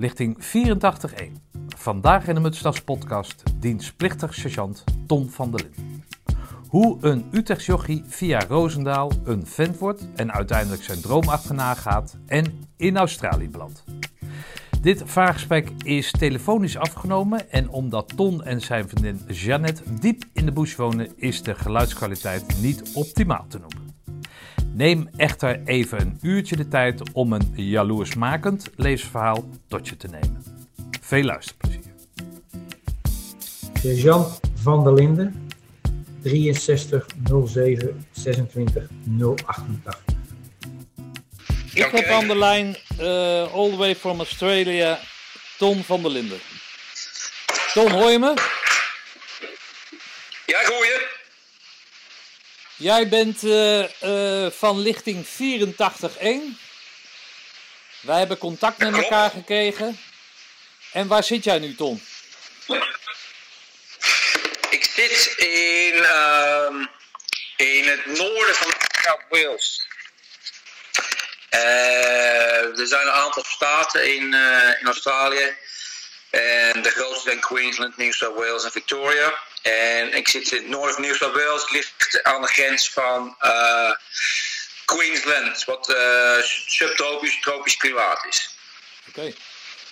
Lichting 84.1. Vandaag in de Mutstas podcast dienstplichtig sergeant Tom van der Linden. Hoe een Utrechts jochie via Roosendaal een vent wordt en uiteindelijk zijn droom achterna gaat en in Australië belandt. Dit vraaggesprek is telefonisch afgenomen en omdat Ton en zijn vriendin Jeannette diep in de bush wonen, is de geluidskwaliteit niet optimaal te noemen. Neem echter even een uurtje de tijd om een jaloersmakend leesverhaal tot je te nemen. Veel luisterplezier. Sergeant van der Linden, 63 07 26 088. Ik heb aan de lijn, uh, all the way from Australia, Ton van der Linden. Ton, hoor je me? Ja, ik hoor je. Jij bent uh, uh, van lichting 84-1. Wij hebben contact met elkaar gekregen. En waar zit jij nu, Ton? Ik zit in, uh, in het noorden van Wales. Uh, er zijn een aantal staten in, in Australië. En de grootste zijn Queensland, New South Wales en Victoria. En ik zit in het noorden van New South Wales. Het ligt aan de grens van uh, Queensland, wat uh, subtropisch, tropisch klimaat is. Oké. Okay.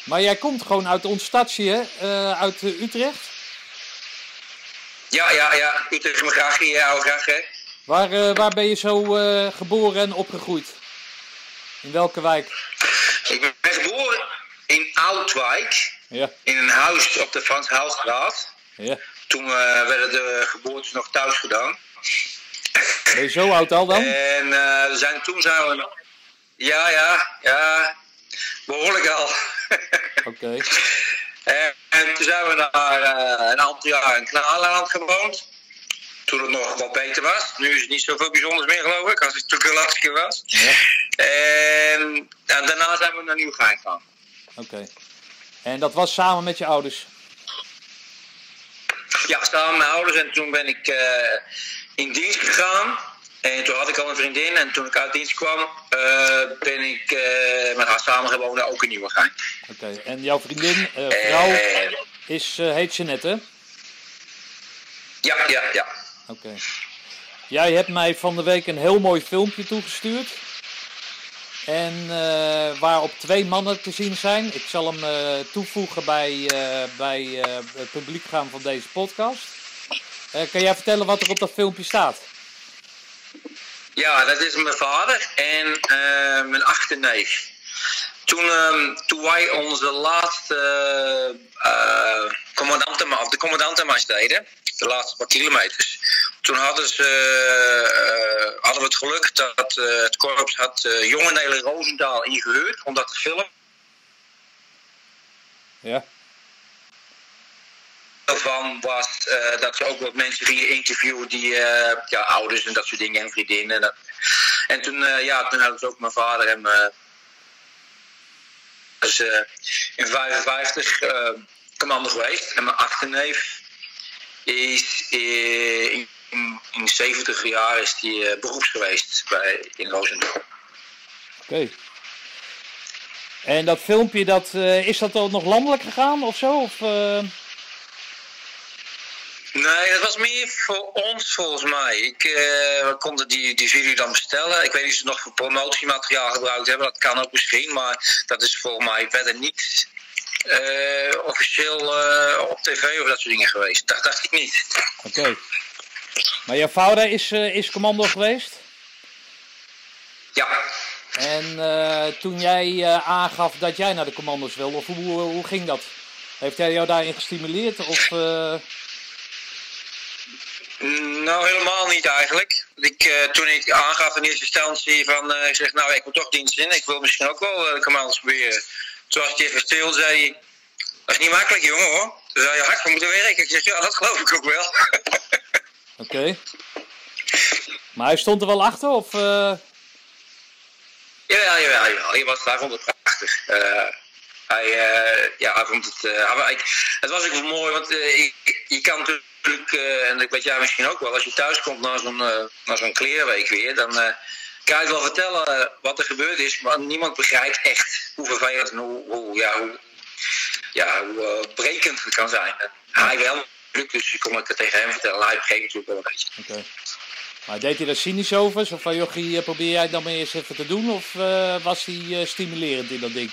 Maar jij komt gewoon uit ons stadje, hè? Uh, uit Utrecht? Ja, ja, ja. Utrecht, mijn graag, ja, graag, hè. Waar, waar ben je zo geboren en opgegroeid? In welke wijk? Ik ben geboren in Oudwijk. Ja. In een huis op de Frans Haalstraat. Ja. Toen uh, werden de geboortes nog thuis gedaan. Ben je zo oud al dan? En uh, we zijn, toen zijn we... Ja, ja, ja. Behoorlijk al. Oké. Okay. En, en, toen zijn we daar uh, een aantal jaar in Knalenland gewoond. Toen het nog wat beter was. Nu is het niet zoveel bijzonders meer geloof ik, als het toen keer was. Ja. En, en, daarna zijn we naar Nieuwgein gegaan. Oké. Okay. En dat was samen met je ouders? Ja, samen met mijn ouders. En toen ben ik uh, in dienst gegaan. En toen had ik al een vriendin. En toen ik uit dienst kwam, uh, ben ik uh, met haar samen gewoond, ook in Nieuwegein. Oké, okay. en jouw vriendin, vrouw, is, heet Jeannette? Ja, ja, ja. Oké. Okay. Jij hebt mij van de week een heel mooi filmpje toegestuurd. En uh, waarop twee mannen te zien zijn. Ik zal hem uh, toevoegen bij, uh, bij het publiek gaan van deze podcast. kan jij vertellen wat er op dat filmpje staat? Ja, dat is mijn vader en mijn achterneef. Toen, toen wij onze laatste commandantenmars deden, de laatste paar kilometers, toen hadden, ze, uh, hadden we het geluk dat uh, het korps had uh, jonge Nele Roosendaal ingehuurd om dat te filmen. Ja. Daarvan was dat ze ook wat mensen gingen interviewen die ja, ouders en dat soort dingen en vriendinnen. En, dat. en toen, ja, toen hadden ze ook mijn vader en mijn. Dus in 55 commando geweest en mijn achterneef is in in, in 70 jaar is hij uh, beroeps geweest bij, in Roosendaal. Oké. Okay. En dat filmpje, dat, uh, is dat ook nog landelijk gegaan of zo? Of, uh... Nee, dat was meer voor ons volgens mij. Ik, we konden die, die video dan bestellen. Ik weet niet of ze nog voor promotiemateriaal gebruikt hebben. Dat kan ook misschien, maar dat is volgens mij verder niet officieel op tv of dat soort dingen geweest. Dat dacht ik niet. Oké. Okay. Maar jouw vader is, uh, is commando geweest? Ja. En uh, toen jij uh, aangaf dat jij naar de commando's wilde, of hoe, hoe ging dat? Heeft hij jou daarin gestimuleerd? Of, Nou, helemaal niet eigenlijk. Ik, toen ik aangaf in eerste instantie van, ik zeg nou ik wil toch dienst in, ik wil misschien ook wel de commando's proberen. Toen was hij even stil, zei hij, dat is niet makkelijk jongen hoor. Toen zei je hard voor moeten werken. Ik zeg ja, dat geloof ik ook wel. Oké. Maar hij stond er wel achter, of? Uh... Jawel, jawel, jawel. Hij, was, hij vond het prachtig. Uh, hij, uh, ja, hij vond het... Het was ook mooi, want je, je, kan natuurlijk, en dat weet jij misschien ook wel, als je thuis komt na zo'n na zo'n klerenweek weer, dan kan je wel vertellen wat er gebeurd is, maar niemand begrijpt echt hoe vervelend en hoe, ja, hoe, ja, hoe brekend het kan zijn. Hij wel, dus ik kon het tegen hem vertellen. Hij begreep natuurlijk wel een beetje. Okay. Maar deed hij daar cynisch over? Zo van, jochie, probeer jij het dan maar eens even te doen? Of was hij stimulerend in dat ding?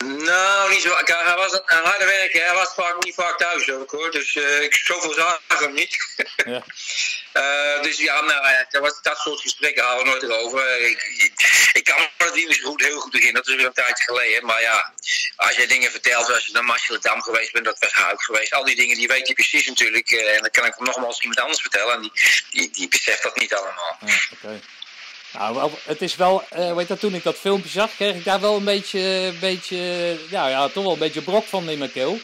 Nou, niet zo. Hij was een harde werker. Hij was vaak, niet vaak thuis ook hoor. Dus uh, ik zoveel zag hem niet. ja. uh, dus ja, nou, dat, was, dat soort gesprekken houden we nooit erover. Ik, ik, kan het niet zo goed, heel goed beginnen. Dat is weer een tijdje geleden. Maar ja, als je dingen vertelt, als je naar Marcellendam geweest bent, dat was Huik geweest. Al die dingen, die weet je precies natuurlijk. Uh, en dan kan ik hem nogmaals iemand anders vertellen. En die, die, die beseft dat niet allemaal. Ja, okay. Nou, het is wel, uh, weet je, toen ik dat filmpje zag, kreeg ik daar wel een beetje, beetje ja, ja, toch wel een beetje brok van in mijn keel.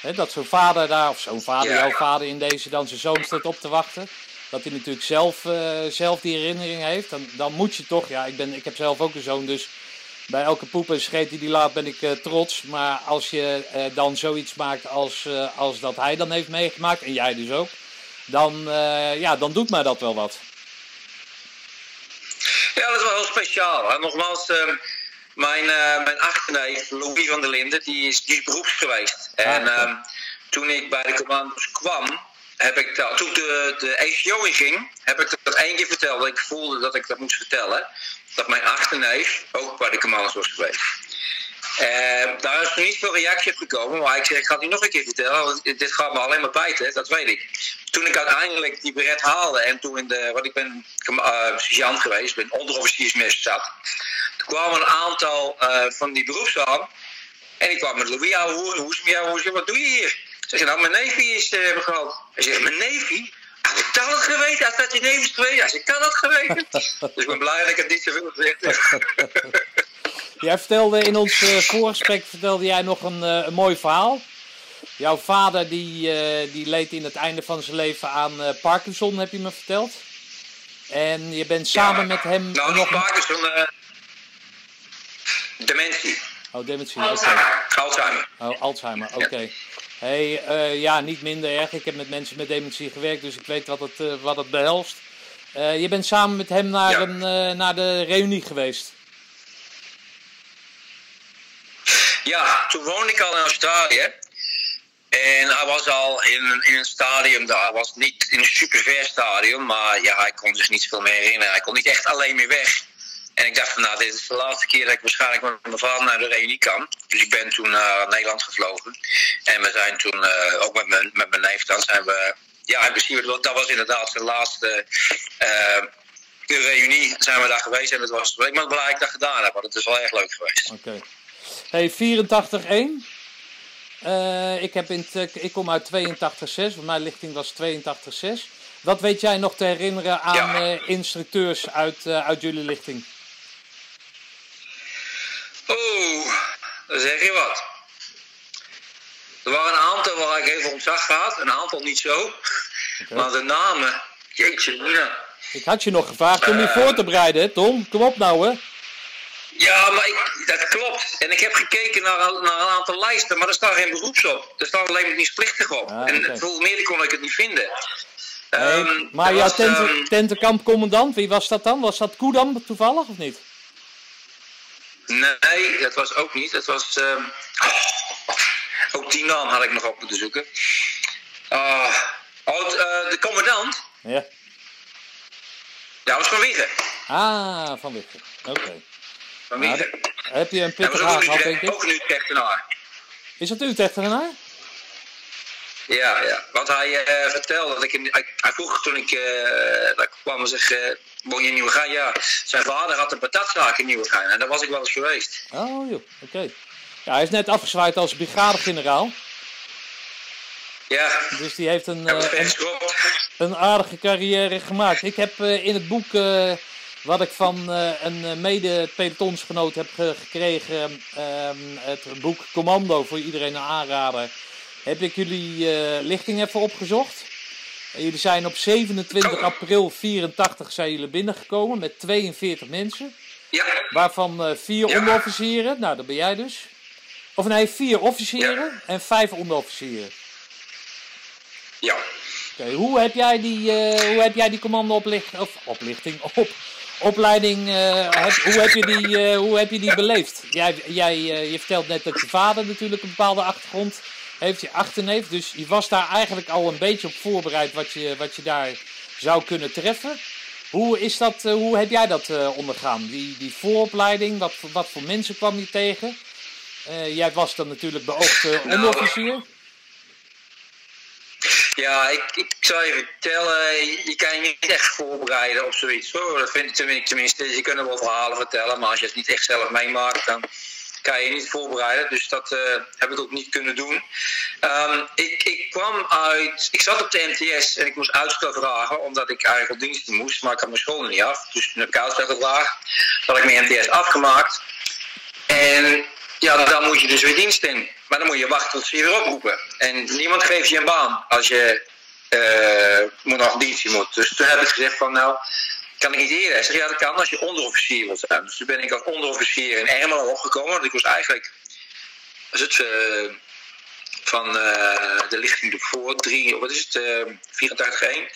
He, dat zo'n vader daar, of zo'n vader, jouw vader in deze dan zijn zoon staat op te wachten. Dat hij natuurlijk zelf, uh, zelf die herinnering heeft. Dan, dan moet je toch, ja, ik, ben, ik heb zelf ook een zoon, dus bij elke poep en scheet die die laat ben ik uh, trots. Maar als je dan zoiets maakt als, als dat hij dan heeft meegemaakt, en jij dus ook, dan, ja, dan doet mij dat wel wat. Ja, dat is wel heel speciaal. Hè? Nogmaals, uh, mijn, uh, mijn achterneef, Louis van der Linden, die is, die is beroeps geweest. Ah, en uh, toen ik bij de commando's kwam, heb ik dat, toen de, de ACO inging, heb ik dat één keer verteld. Ik voelde dat ik dat moest vertellen. Dat mijn achterneef ook bij de commando's was geweest. Uh, daar is nog niet veel reactie op gekomen, maar ik zeg, ik ga het nu nog een keer vertellen, want dit gaat me alleen maar bijten, dat weet ik. Toen ik uiteindelijk die beret haalde en toen in de, wat ik ben uh, sergeant geweest, ben onderofficiersmes zat, toen kwamen een aantal uh, van die beroepsaan en ik kwam met Louis ouwe hoe is het met wat doe je hier? Ze zei, nou, mijn neefje is uh, gehad. Hij zegt, mijn neefje? Had ik dat geweten? Had dat je neef is geweest? Als ik kan dat geweten? dus ik ben blij dat ik het niet zoveel gezegd heb. Jij vertelde in ons voorgesprek vertelde jij nog een, een mooi verhaal. Jouw vader die, uh, die leed in het einde van zijn leven aan Parkinson, heb je me verteld. En je bent samen ja, met hem. Nou, nog Parkinson. dementie. Oh, dementie. Alzheimer. Okay. Alzheimer. Oh, Alzheimer, oké. Okay. Hey, ja, niet minder erg. Ik heb met mensen met dementie gewerkt, dus ik weet wat het, wat het behelst. je bent samen met hem naar, ja. een, naar de reunie geweest. Ja, toen woonde ik al in Australië. En hij was al in, in een stadium daar. Was niet in een super ver stadium, maar ja, hij kon zich niet veel meer herinneren. Hij kon niet echt alleen meer weg. En ik dacht van, nou, dit is de laatste keer dat ik waarschijnlijk met mijn vader naar de reunie kan. Dus ik ben toen naar Nederland gevlogen. En we zijn toen, uh, ook met mijn, met mijn neef dan, zijn we... Ja, in principe, dat was inderdaad de laatste uh, de reunie. Zijn we daar geweest en het was... Ik ben blij dat ik dat gedaan heb, want het is wel erg leuk geweest. Oké. Hey, 84-1. Uh, ik, heb in ik kom uit 82-6, mijn lichting was 82-6. Wat weet jij nog te herinneren aan ja. uh, instructeurs uit, uh, uit jullie lichting? Oeh, dan zeg je wat. Er waren een aantal waar ik even ontzag had, een aantal niet zo. Okay. Maar de namen, jeetje, mina. Ik had je nog gevraagd om je voor te bereiden, Tom. Kom op nou, hè. Ja, maar ik, dat klopt. En ik heb gekeken naar, naar, een aantal lijsten, maar er staat geen beroeps op. Er staat alleen maar dienstplichtig op. Ah, en veel meer kon ik het niet vinden. Nee, um, maar jouw tenten, um, tentenkampcommandant, wie was dat dan? Was dat Koedam toevallig of niet? Nee, dat was ook niet. Dat was. Um, oh, ook die naam had ik nog op moeten zoeken. Uh, oh, uh, de commandant? Ja. Ja, dat was Van Wiegen. Ah, Van Wiegen. Oké. Okay. Nou, heb je een pittig haar gehad, denk ik? Ook een Utrechtenaar. Is dat Utrechtenaar? Ja, ja. Want hij uh, vertelde dat ik. In, hij, hij vroeg toen ik. Uh, dat kwam en zeg. Uh, woon je in Nieuwegein? Ja. Zijn vader had een patatzaak in Nieuwegein. En daar was ik wel eens geweest. Oh, joh. Oké. Okay. Ja, hij is net afgezwaaid als brigadegeneraal. Ja. Dus die heeft een, een, een, aardige carrière gemaakt. Ik heb in het boek wat ik van uh, een mede-pelotonsgenoot heb ge gekregen, uh, het boek Commando voor iedereen een aanrader, heb ik jullie uh, lichting even opgezocht. En jullie zijn op 27 april 84 zijn jullie binnengekomen met 42 mensen. Ja. Waarvan vier ja. onderofficieren, nou dat ben jij dus. Of nee, vier officieren ja. en vijf onderofficieren. Ja. Oké, okay, hoe heb jij die, hoe heb jij die commando oplichting, of oplichting, op, opleiding, heb, hoe, heb je die, hoe heb je die beleefd? Jij, jij, je vertelt net dat je vader natuurlijk een bepaalde achtergrond heeft, je achterneef. Dus je was daar eigenlijk al een beetje op voorbereid wat je, wat je daar zou kunnen treffen. Hoe, is dat, hoe heb jij dat ondergaan? Die, die vooropleiding, wat, wat voor mensen kwam je tegen? jij was dan natuurlijk beoogd nou, onderofficier. Ja, ik, ik zou je vertellen, je kan je niet echt voorbereiden op zoiets. Hoor. Dat vind ik tenminste. Je kunt wel verhalen vertellen, maar als je het niet echt zelf meemaakt, dan kan je niet voorbereiden. Dus dat uh, heb ik ook niet kunnen doen. Um, ik, ik kwam uit, ik zat op de MTS en ik moest uitstel vragen, omdat ik eigenlijk op diensten moest, maar ik had mijn school niet af. Dus toen heb ik uitstel gevraagd, had ik mijn MTS afgemaakt. En ja, dan moet je dus weer dienst in. Maar dan moet je wachten tot ze je weer oproepen. En niemand geeft je een baan als je uh, moet nog dienst moet. Dus toen heb ik gezegd van nou, kan ik niet eerder? Hij zegt ja, dat kan als je onderofficier wilt zijn. Dus toen ben ik als onderofficier in Ermelo opgekomen. Want ik was eigenlijk, was het uh, van uh, de lichting ervoor, drie, wat is het, uh, 84 1,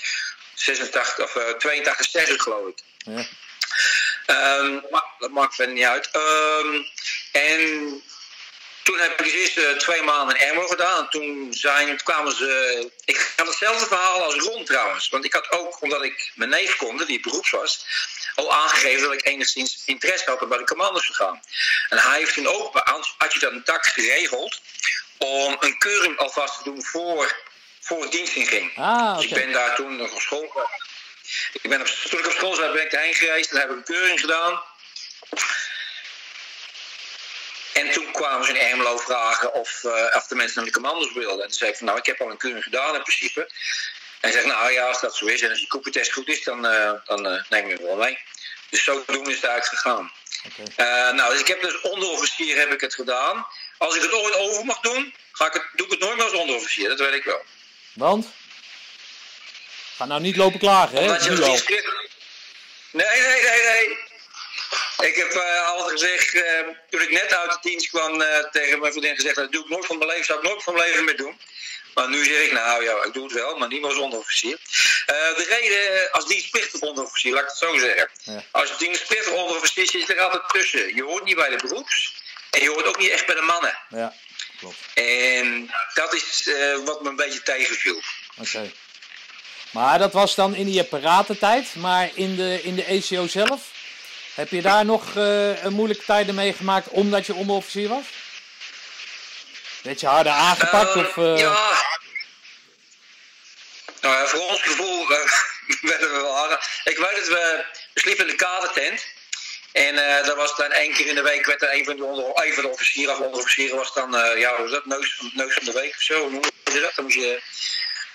86 of 82 6 geloof ik. Ja. Um, maar dat maakt verder niet uit. Um, en toen heb ik de eerste twee maanden in Ermo gedaan. En toen zijn, kwamen ze. Ik had hetzelfde verhaal als Ron trouwens. Want ik had ook, omdat ik mijn neef konde, die beroeps was, al aangegeven dat ik enigszins interesse had om bij de commando's te gaan. En hij heeft toen ook had je dat een tak geregeld om een keuring alvast te doen voor, voor het dienst inging. Ah, Dus ik ben daar toen nog op school. Ik ben op, toen ik op school zat, ben ik daarheen gereisd en heb ik een keuring gedaan. En toen kwamen ze in Ermelo vragen of, uh, of de mensen naar de commando's wilden. En toen zei ik van nou, ik heb al een keuring gedaan in principe. En zegt nou ja, als dat zo is en als je koepeltest goed is, dan, uh, dan uh, neem je hem wel mee. Dus zodoende is het eigenlijk gegaan. Okay. nou, dus ik heb dus onderofficier heb ik het gedaan. Als ik het ooit over mag doen, ga ik het, doe ik het nooit meer als onderofficier, dat weet ik wel. Want? Ga nou niet lopen klagen, hè? Omdat je nu al. Nee, nee, nee, nee. Ik heb uh, altijd gezegd, uh, toen ik net uit de dienst kwam, uh, tegen mijn vriendin gezegd, dat doe ik nooit van mijn leven, zou ik nooit van mijn leven meer doen. Maar nu zeg ik, nou ja, ik doe het wel, maar niet als onderofficier. de reden, als dienstplichtig onderofficier, laat ik het zo zeggen. Ja. Als dienstplichtig onderofficier zit er altijd tussen. Je hoort niet bij de beroeps en je hoort ook niet echt bij de mannen. Ja, klopt. En dat is wat me een beetje tegenviel. Oké. Okay. Maar dat was dan in die apparatentijd, maar in de, in de ECO zelf? Heb je daar nog uh, een moeilijke tijden meegemaakt omdat je onderofficier was? Werd je harder aangepakt? Uh, of, uh... Ja. Nou ja, voor ons gevoel werden we wel harder. Ik weet dat we, sliepen in de kadertent. En uh, dat was dan één keer in de week werd er een van de, onder, een van de officieren of onderofficieren was dan, uh, ja, was dat, neus, neus van de week of zo, hoe noem je dat? Dan moest je,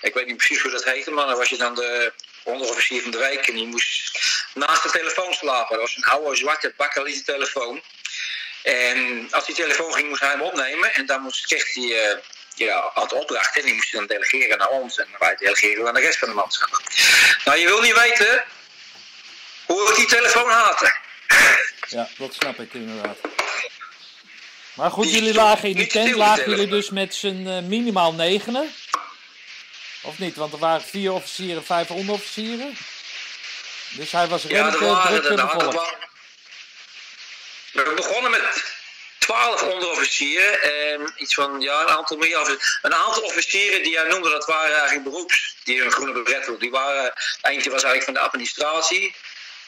ik weet niet precies hoe dat heette, maar dan was je dan de onderofficier van de week en die moest naast de telefoon slapen. Dat was een oude zwarte bakkeliete telefoon. En als die telefoon ging, moest hij hem opnemen. En dan moest, kreeg hij uh, ja, had opdracht. En die moest hij dan delegeren naar ons. En wij delegeren aan de rest van de manschap. Nou, je wil niet weten hoe ik die telefoon haatte. Ja, dat snap ik inderdaad. Maar goed, jullie lagen in die tent, lagen jullie dus met z'n uh, minimaal negenen. Of niet? Want er waren vier officieren, vijf onderofficieren. Dus hij was redelijk ja, druk bevolkt. We begonnen met twaalf onderofficieren en iets van ja, een aantal meer. Een aantal officieren die jij noemde, dat waren eigenlijk beroeps. Die een groene beret Die waren, eentje was eigenlijk van de administratie.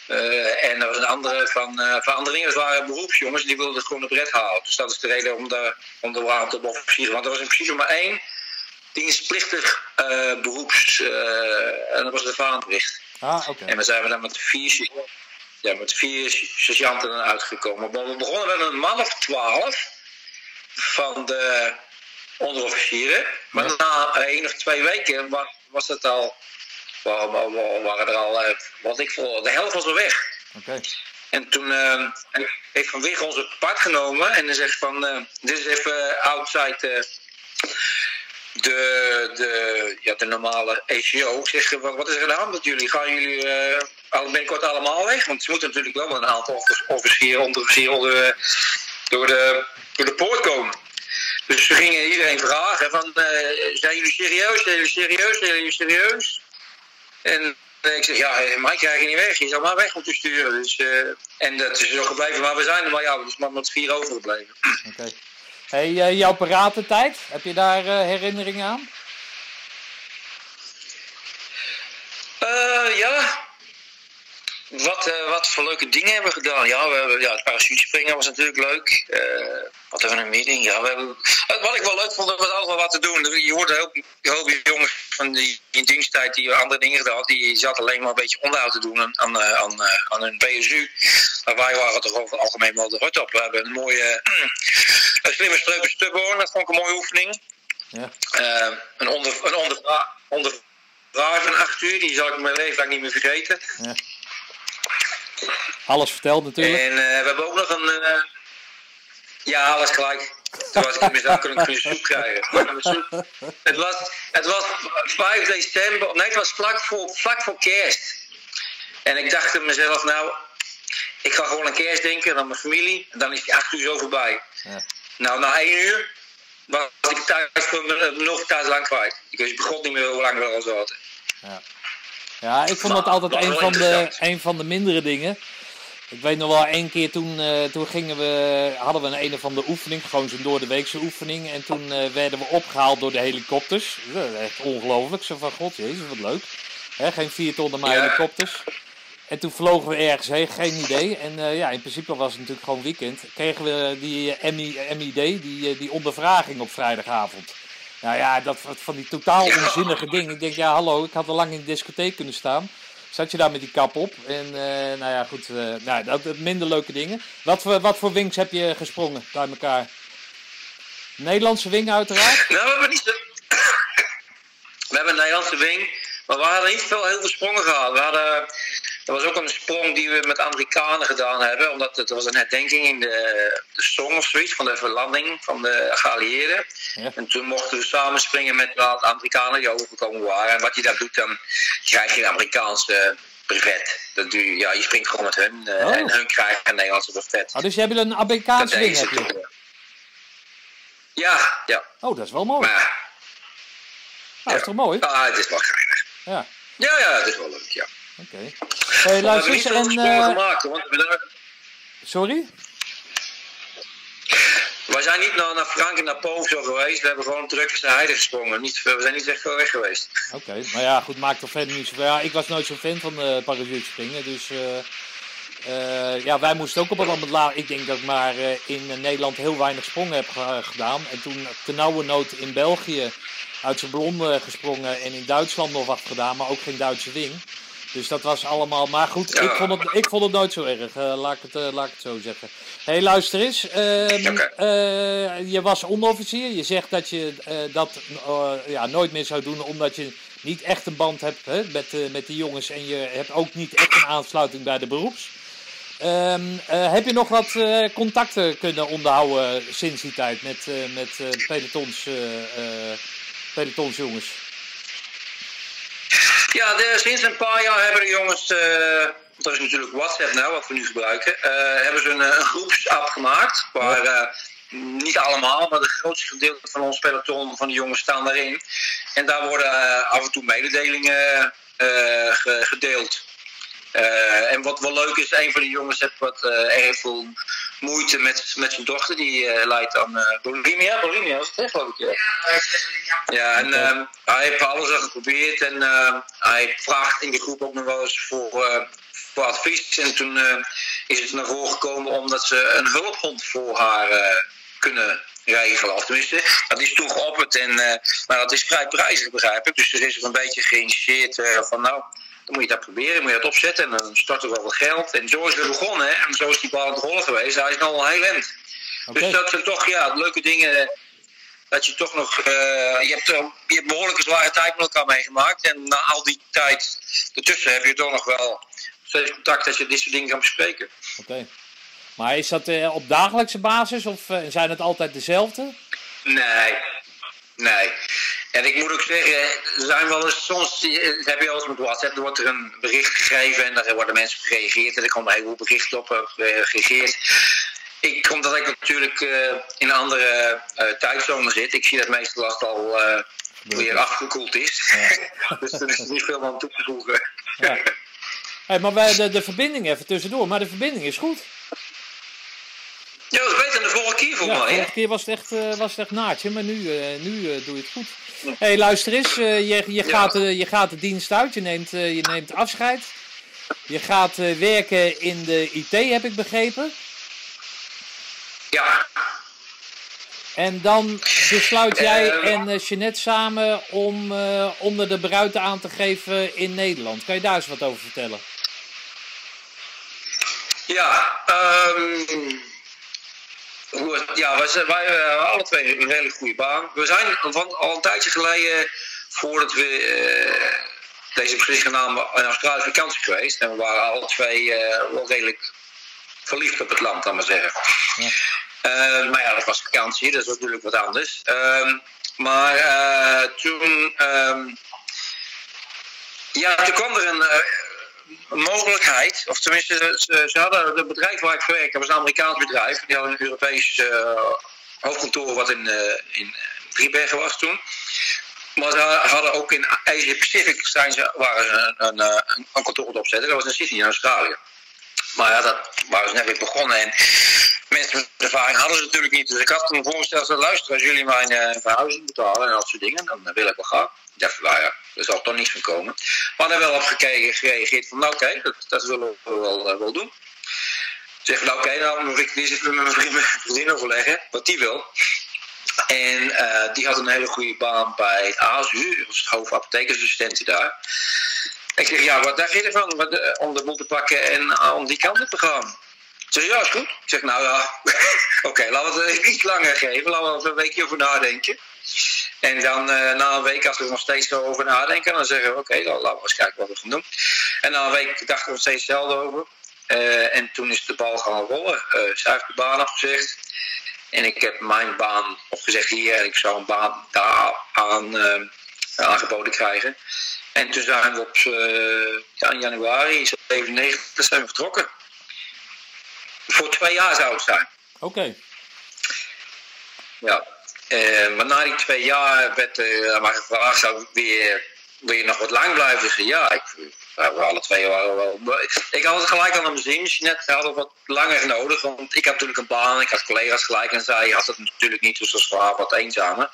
Uh, en er was een andere van, uh, van andere dingen. Dat waren beroepsjongens die wilden het groene bret halen. Dus dat is de reden om de, om de aantal officieren. Want er was in principe maar één dienstplichtig uh, beroeps. en dat was de vaandricht. Ah, okay. En we zijn we dan met vier, ja, met vier sergeanten uitgekomen. Maar we begonnen met een man of twaalf van de onderofficieren. Maar ja. na één of twee weken was, het al, waren er al, eh, wat ik voor, de helft was er weg. Okay. En toen uh, heeft Van Wig onze part genomen en dan zegt van, uh, dit is even outside de, de, ja, de normale ECO zeggen, wat, wat is er aan de hand met jullie? Gaan jullie uh, binnenkort allemaal weg? Want ze moeten natuurlijk wel een aantal officieren, onderofficieren door, door, de, door de poort komen. Dus ze gingen iedereen vragen van, uh, zijn jullie serieus? Zijn jullie serieus? Zijn jullie serieus? En ik zeg, ja, maar ik krijg je niet weg. Je zou maar weg moeten sturen. Dus, en dat is zo gebleven, maar we zijn maar, ja, dus maar met vier overgebleven. Okay. Hey, uh, jouw paratentijd, heb je daar uh, herinneringen aan? ja, wat, uh, wat voor leuke dingen hebben we gedaan? Ja, we hebben, ja het parachutespringen was natuurlijk leuk. Uh, wat hebben we een meeting? Ja, we hebben, wat ik wel leuk vond, was altijd wat te doen. Je hoort heel, heel veel jongens van die in diensttijd die andere dingen gedaan Die zaten alleen maar een beetje onderhoud te doen aan, aan, eh, aan, hun PSU. Maar wij waren toch over het algemeen wel de rot op. We hebben een mooie, een slimme streuken stubborn. Dat vond ik een mooie oefening. Ja. Uh, een onder, een ondervraag, ondervraag van acht uur, die zal ik mijn leven lang niet meer vergeten. Ja. Alles verteld natuurlijk. En uh, we hebben ook nog een... Uh, ja, alles gelijk. Toen was ik mezelf kunnen, kunnen soep krijgen. Het was, het was 5 december, nee, het was vlak voor, vlak voor kerst. En ik dacht aan mezelf, nou, ik ga gewoon een kerst denken aan mijn familie. En dan is die 8 uur zo voorbij. Ja. Nou, na 1 uur was ik thuis nog thuis lang kwijt. Ik wist begon niet meer hoe lang we al zaten. Ja. Ja, ik vond dat altijd een van, de, een van de mindere dingen. Ik weet nog wel, één keer toen, uh, toen gingen we, hadden we een een of andere oefening, gewoon zo'n door de weekse oefening. En toen uh, werden we opgehaald door de helikopters. Dat is echt ongelooflijk. Zo van, god jezus, wat leuk. Geen vier tonnen, maar ja. helikopters. En toen vlogen we ergens heen, geen idee. En uh, ja, in principe was het natuurlijk gewoon weekend. Kregen we die MID, die, die ondervraging op vrijdagavond. Nou ja, dat, van die totaal onzinnige dingen. Ik denk, ja hallo, ik had al lang in de discotheek kunnen staan. Zat je daar met die kap op. En uh, nou ja, goed, uh, nou, dat, minder leuke dingen. Wat voor, wat voor wings heb je gesprongen bij elkaar? Nederlandse wing uiteraard? Nou, we hebben niet We hebben een Nederlandse wing. Maar we hadden niet veel heel veel sprongen gehad. We hadden dat was ook een sprong die we met Amerikanen gedaan hebben, omdat het was een herdenking in de, de Song of zoiets van de verlanding van de geallieerden. Ja. En toen mochten we samen springen met wat Amerikanen die overgekomen waren. En wat je daar doet, dan krijg je een Amerikaanse brevet. Dat doe je, ja, je springt gewoon met hun uh, oh. en hun krijgen een Nederlandse brevet. Oh, dus je hebt een Amerikaanse ding, heb je? Ja, ja. Oh, dat is wel mooi. Maar, nou, is toch mooi? Ah, het is wel geinig. Ja. Ja, ja, het is wel leuk, ja. Oké. Okay. Hey, luister eens en... Uh... Gemaakt, Sorry? We zijn niet naar, naar Frank en naar Povo geweest. We hebben gewoon druk naar Heide gesprongen. Niet, we zijn niet echt veel weg geweest. Oké, okay. maar ja, goed, maakt toch verder niet zoveel. Ja, ik was nooit zo'n fan van uh, parachute springen. Dus uh, uh, ja, wij moesten ook op een moment laten. Ik denk dat ik maar in Nederland heel weinig sprongen heb gedaan. En toen ten nauwe nood in België uit zijn blonde gesprongen. En in Duitsland nog wat gedaan, maar ook geen Duitse wing. Dus dat was allemaal. Maar goed, ik, vond het, ik vond het nooit zo erg. Uh, laat, ik het, uh, laat ik het zo zeggen. Hé, hey, luister eens. Uh, je was onderofficier. Je zegt dat je dat ja, nooit meer zou doen omdat je niet echt een band hebt hè, met, met die jongens. En je hebt ook niet echt een aansluiting bij de beroeps. Ehm, heb je nog wat contacten kunnen onderhouden sinds die tijd met, met pelotons, pelotonsjongens? Ja, sinds een paar jaar hebben de jongens, uh, dat is natuurlijk WhatsApp nou, wat we nu gebruiken, uh, hebben ze een, een groepsapp gemaakt. Waar uh, niet allemaal, maar de grootste gedeelte van ons peloton van de jongens staan daarin. En daar worden af en toe mededelingen gedeeld. Uh, en wat wel leuk is, een van de jongens heeft wat uh, erg veel moeite met, met zijn dochter. Die uh, leidt aan bulimia. Bulimia was het echt, geloof ik. Ja, ja en okay. hij heeft alles al geprobeerd. En hij vraagt in de groep ook nog wel eens voor, voor advies. En toen is het naar voren gekomen omdat ze een hulphond voor haar kunnen regelen. Of tenminste, dat is toen geopperd. En, maar dat is vrij prijzig, begrijp ik. Dus er is er een beetje geïnitieerd van nou dan moet je dat proberen, moet je dat opzetten en dan stort er wel wat geld. En zo is het begonnen en zo is die bal aan het rollen geweest. Hij is nog al heel eind. Dus dat zijn toch ja, leuke dingen dat je toch nog. Uh, je, hebt, je hebt behoorlijke zware tijd met elkaar meegemaakt. En na al die tijd ertussen heb je toch nog wel steeds contact dat je dit soort dingen kan bespreken. Oké. Maar is dat uh, op dagelijkse basis of zijn het altijd dezelfde? Nee, Nee. En ik moet ook zeggen, er zijn wel eens, soms heb je wel eens met WhatsApp, er wordt er een bericht gegeven en daar worden mensen op gereageerd. En er komen een heleboel berichten op uh, gereageerd. Ik, omdat ik natuurlijk uh, in een andere uh, tijdzone zit, ik zie dat meestal al weer afgekoeld is. dus er is niet veel aan toe te voegen. Ja. Hey, maar wij, de, de verbinding even tussendoor, maar de verbinding is goed. Ja, dat is beter keer voor Ja, mij. de vorige keer was het echt, eh, was het echt naadje, maar nu, eh, nu eh, doe je het goed. Hé, hey, luister eens, je, je, gaat, je gaat de dienst uit, je neemt, je neemt afscheid. Je gaat werken in de IT, heb ik begrepen. Ja, En dan besluit jij en uh, Jeanette samen om onder de bruiten aan te geven in Nederland. Kan je daar eens wat over vertellen? ja. ehm, ja wij, zijn- wij eh, hebben alle twee een redelijk goede baan. We zijn van, al een tijdje geleden, voordat we eh, deze beslissing namen, in Australië vakantie geweest. En we waren alle twee eh, wel redelijk verliefd op het land, laat maar zeggen. Ja. Maar ja, dat was vakantie, dat is natuurlijk wat anders. Ehm, maar toen, ehm, ja, toen kwam er een, een mogelijkheid, of tenminste, ze, hadden het bedrijf waar ik werk, dat was een Amerikaans bedrijf, die hadden een Europees eh, hoofdkantoor wat in, eh in Driebergen was toen. Maar ze hadden ook in Asia Pacific zijn ze, waren ze een, een, eh, een kantoor opzetten, dat was in Sydney in Australië. Maar ja, dat waren ze net weer begonnen. En mensen met ervaring hadden ze natuurlijk niet. Dus ik had toen voorgesteld, dat luisteren, als jullie mijn eh, verhuizing betalen en dat soort dingen, dan wil ik wel gaan. Ik dacht, nou ja, er zal toch niets van komen. Maar daar wel op gekeken, gereageerd van, nou oké, dat, dat willen we wel, eh, wel doen. Zeg van, nou oké, nou moet ik eens even met mijn vriend- mijn overleggen, wat die wil. En eh, die had een hele goede baan bij ASU, dat was het hoofdapothekersassistent daar. Ik zeg, ja, wat dacht je ervan? Eh, om de boel te pakken en eh, om die kant op te gaan. Ze zei, ja, is goed. Ik zeg, nou ja, oké, laten we het iets langer geven. Laten we een weekje over nadenken. En dan eh, na een week, als we nog steeds over nadenken, dan zeggen we, oké, dan laten we eens kijken wat we gaan doen. En na een week dachten we er steeds hetzelfde over. Eh, en toen is de bal gaan rollen. Eh zij heeft de baan opgezegd. En ik heb mijn baan opgezegd hier. En ik zou een baan daar aan, aangeboden krijgen. En toen zijn we op ja, in januari 97 zijn we vertrokken. Voor twee jaar zou het zijn. Oké. Ja. Eh, maar na die twee jaar werd er aan mij gevraagd: zou ik weer, wil je nog wat lang blijven? Ja, ik, ja, we alle twee waren wel. Ik had het gelijk aan mijn zin. Net hadden wat langer nodig, want ik had natuurlijk een baan, ik had collega's gelijk en zij had het natuurlijk niet, dus dat was voor haar wat eenzamer.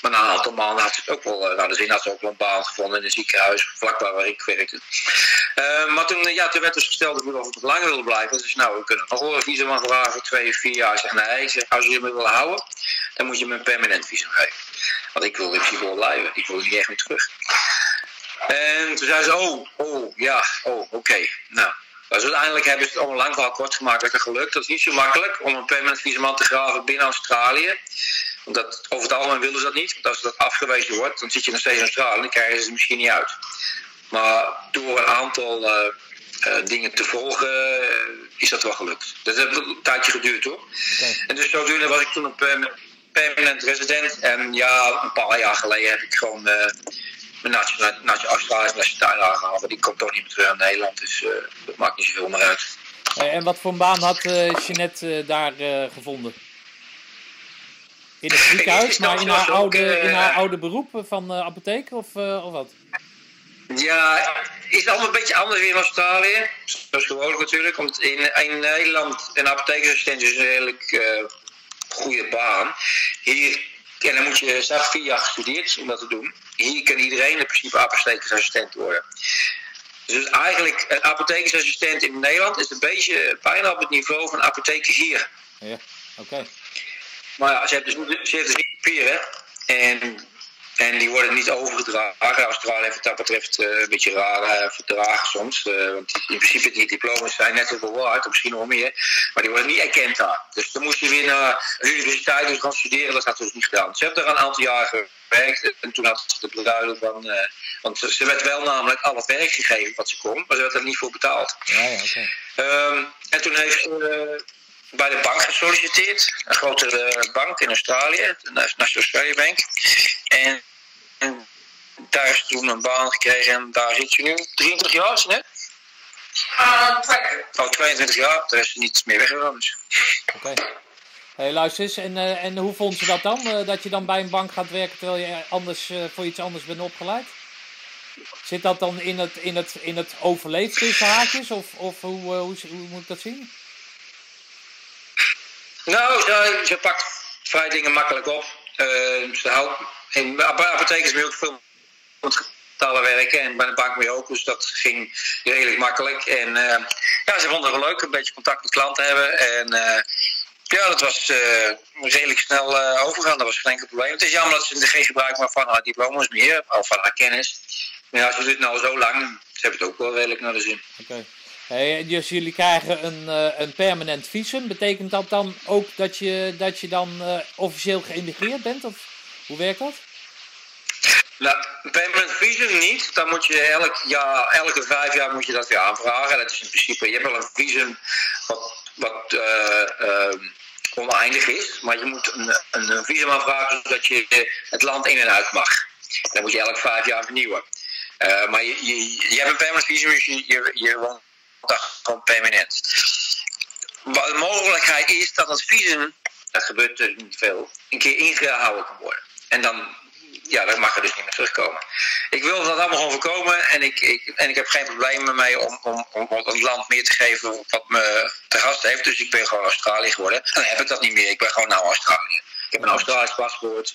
Maar na een aantal maanden had ze het ook wel naar de zin, had ze ook wel een baan gevonden in een ziekenhuis, vlakbij waar ik werkte. Eh, maar toen, ja, toen werd dus gesteld of ik nog langer wilde blijven. Dus nou, we kunnen nog wel een visum aanvragen twee of vier jaar. Zeg nee, zeg, als je me wil houden, dan moet je me een permanent visum geven. Want ik wil in principe wel blijven, ik wil niet echt meer terug. En toen zei ze, oh, oh, ja, oh, oké. Nou, dus uiteindelijk hebben ze het allemaal lang verhaal kort gemaakt. Dat het gelukt. Dat is niet zo makkelijk om een permanent visum aan te graven binnen Australië. Omdat over het algemeen willen ze dat niet. Want als dat afgewezen wordt, dan zit je nog steeds in Australië en dan krijgen ze het misschien niet uit. Maar door een aantal eh, eh, dingen te volgen, eh, is dat wel gelukt. Dat heeft een tijdje geduurd hoor. En dus zodoende was ik toen een permanent, resident. En ja, een paar jaar geleden heb ik gewoon mijn nationale, nationale aangehaald. Want die komt toch niet meer terug naar Nederland. Dus eh, dat maakt niet zoveel meer uit. En wat voor een baan had eh Jeanette eh, daar gevonden? In het ziekenhuis, maar in haar oude, in haar oude beroep van apotheker of, of wat? Ja, is allemaal een beetje anders in Australië. Zoals gewoonlijk natuurlijk. Want in, in Nederland een apothekersassistent is een redelijk uh, goede baan. Hier, en dan moet je zelf vier jaar gestudeerd om dat te doen. Hier kan iedereen in principe apothekersassistent worden. Dus eigenlijk een apothekersassistent in Nederland is een beetje bijna op het niveau van apotheker hier. Ja, oké. Okay. Maar ja, ze heeft dus, ze heeft dus niet papieren. En en die worden niet overgedragen. Australië heeft wat dat betreft uh, een beetje raar uh, verdragen soms. Uh, want in principe die diploma's zijn net zoveel waard, misschien nog meer. Maar die worden niet erkend daar. Dus dan moest je weer naar de universiteit dus gaan studeren. Dat had ze dus niet gedaan. Ze heeft er een aantal jaar gewerkt. En toen had ze de beduiding van... want ze werd wel namelijk al het werk gegeven wat ze kon. Maar ze werd er niet voor betaald. Ja, ja. Okay. Um, en toen heeft ze bij de bank gesolliciteerd. Een grote bank in Australië. De National Australia Bank. En, en, daar is toen een baan gekregen. En daar zit ze nu 23 jaar, is het net? Uh, oh, 22 jaar. Daar is ze niet meer weggegaan. Dus. Oké. Okay. hey, luister eens, en, uh, en hoe vond ze dat dan? Uh, dat je dan bij een bank gaat werken terwijl je anders uh, voor iets anders bent opgeleid? Zit dat dan in het, in het, in het overleefd tussen haakjes? Of, of hoe, hoe, hoe, moet ik dat zien? Nou, ze, ze pakt vrij dingen makkelijk op. ze houdt, in apotheek is ook veel betalen werken en bij de bank weer ook. Dus dat ging redelijk makkelijk. En ja, ze vonden het wel leuk, een beetje contact met klanten hebben. En ja, dat was redelijk snel overgaan. Dat was geen enkel probleem. Het is jammer dat ze er geen gebruik maken van haar diploma's meer, of van haar kennis. Maar ja, ze doet het nou zo lang, ze hebben het ook wel redelijk naar de zin. Oké. Hey, dus jullie krijgen een, uh, een permanent visum. Betekent dat dan ook dat je, dat je dan officieel geïmigreerd bent? Of hoe werkt dat? Nou, permanent visum niet. Dan moet je elk jaar, elke vijf jaar moet je dat weer aanvragen. Dat is in principe, je hebt wel een visum wat, wat oneindig is. Maar je moet een, een, visum aanvragen zodat je het land in en uit mag. Dan moet je elk vijf jaar vernieuwen. Maar je, je, je, hebt een permanent visum, dus je, je, je woont gewoon permanent. De mogelijkheid is dat het visum, dat gebeurt er niet veel, een keer ingehouden kan worden. En dan ja, dat mag er dus niet meer terugkomen. Ik wil dat allemaal gewoon voorkomen en ik, ik, en ik heb geen problemen mee om, om, om het land meer te geven wat me te gast heeft. Dus ik ben gewoon Australië geworden. En dan heb ik dat niet meer. Ik ben gewoon nou Australië. Ik heb een Australisch paspoort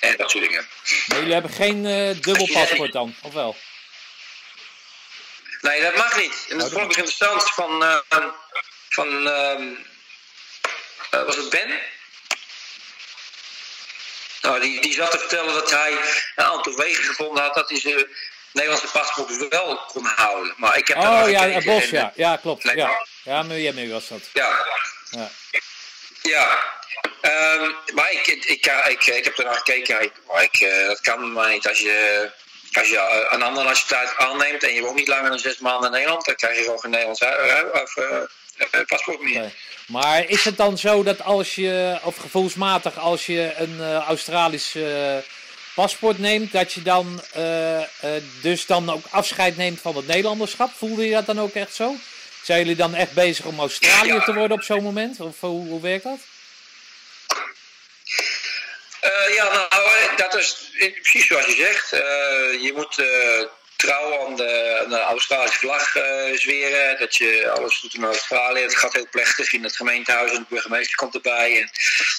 en dat soort dingen. Maar jullie hebben geen uh, dubbel paspoort dan, of wel? Nee, dat mag niet. En dat oh, vond ik interessant van, uh, van uh, was het Ben? Nou, die, die zat te vertellen dat hij een aantal wegen gevonden had dat hij zijn Nederlandse paspoort wel kon houden. Maar ik heb oh ja, Bos, ja. ja, klopt. Ja, ja Milieu was dat. Ja. Ja. ja. Um, maar ik, ik, ik, ik, ik heb er naar gekeken, maar ik, uh, dat kan maar niet. Als je, als je een andere nationaliteit aanneemt en je woont niet langer dan zes maanden in Nederland, dan krijg je gewoon geen Nederlands of, uh, uh, paspoort meer. Nee. Maar is het dan zo dat als je, of gevoelsmatig, als je een uh, Australisch uh, paspoort neemt, dat je dan dus dan ook afscheid neemt van het Nederlanderschap? Voelde je dat dan ook echt zo? Zijn jullie dan echt bezig om Australië te worden op zo'n moment? Of hoe, hoe werkt dat? Ja, nou, dat is precies zoals je zegt. je moet trouw aan de, aan de Australische vlag uh, zweren. Dat je alles doet in Australië. Het gaat heel plechtig in het gemeentehuis en de burgemeester komt erbij en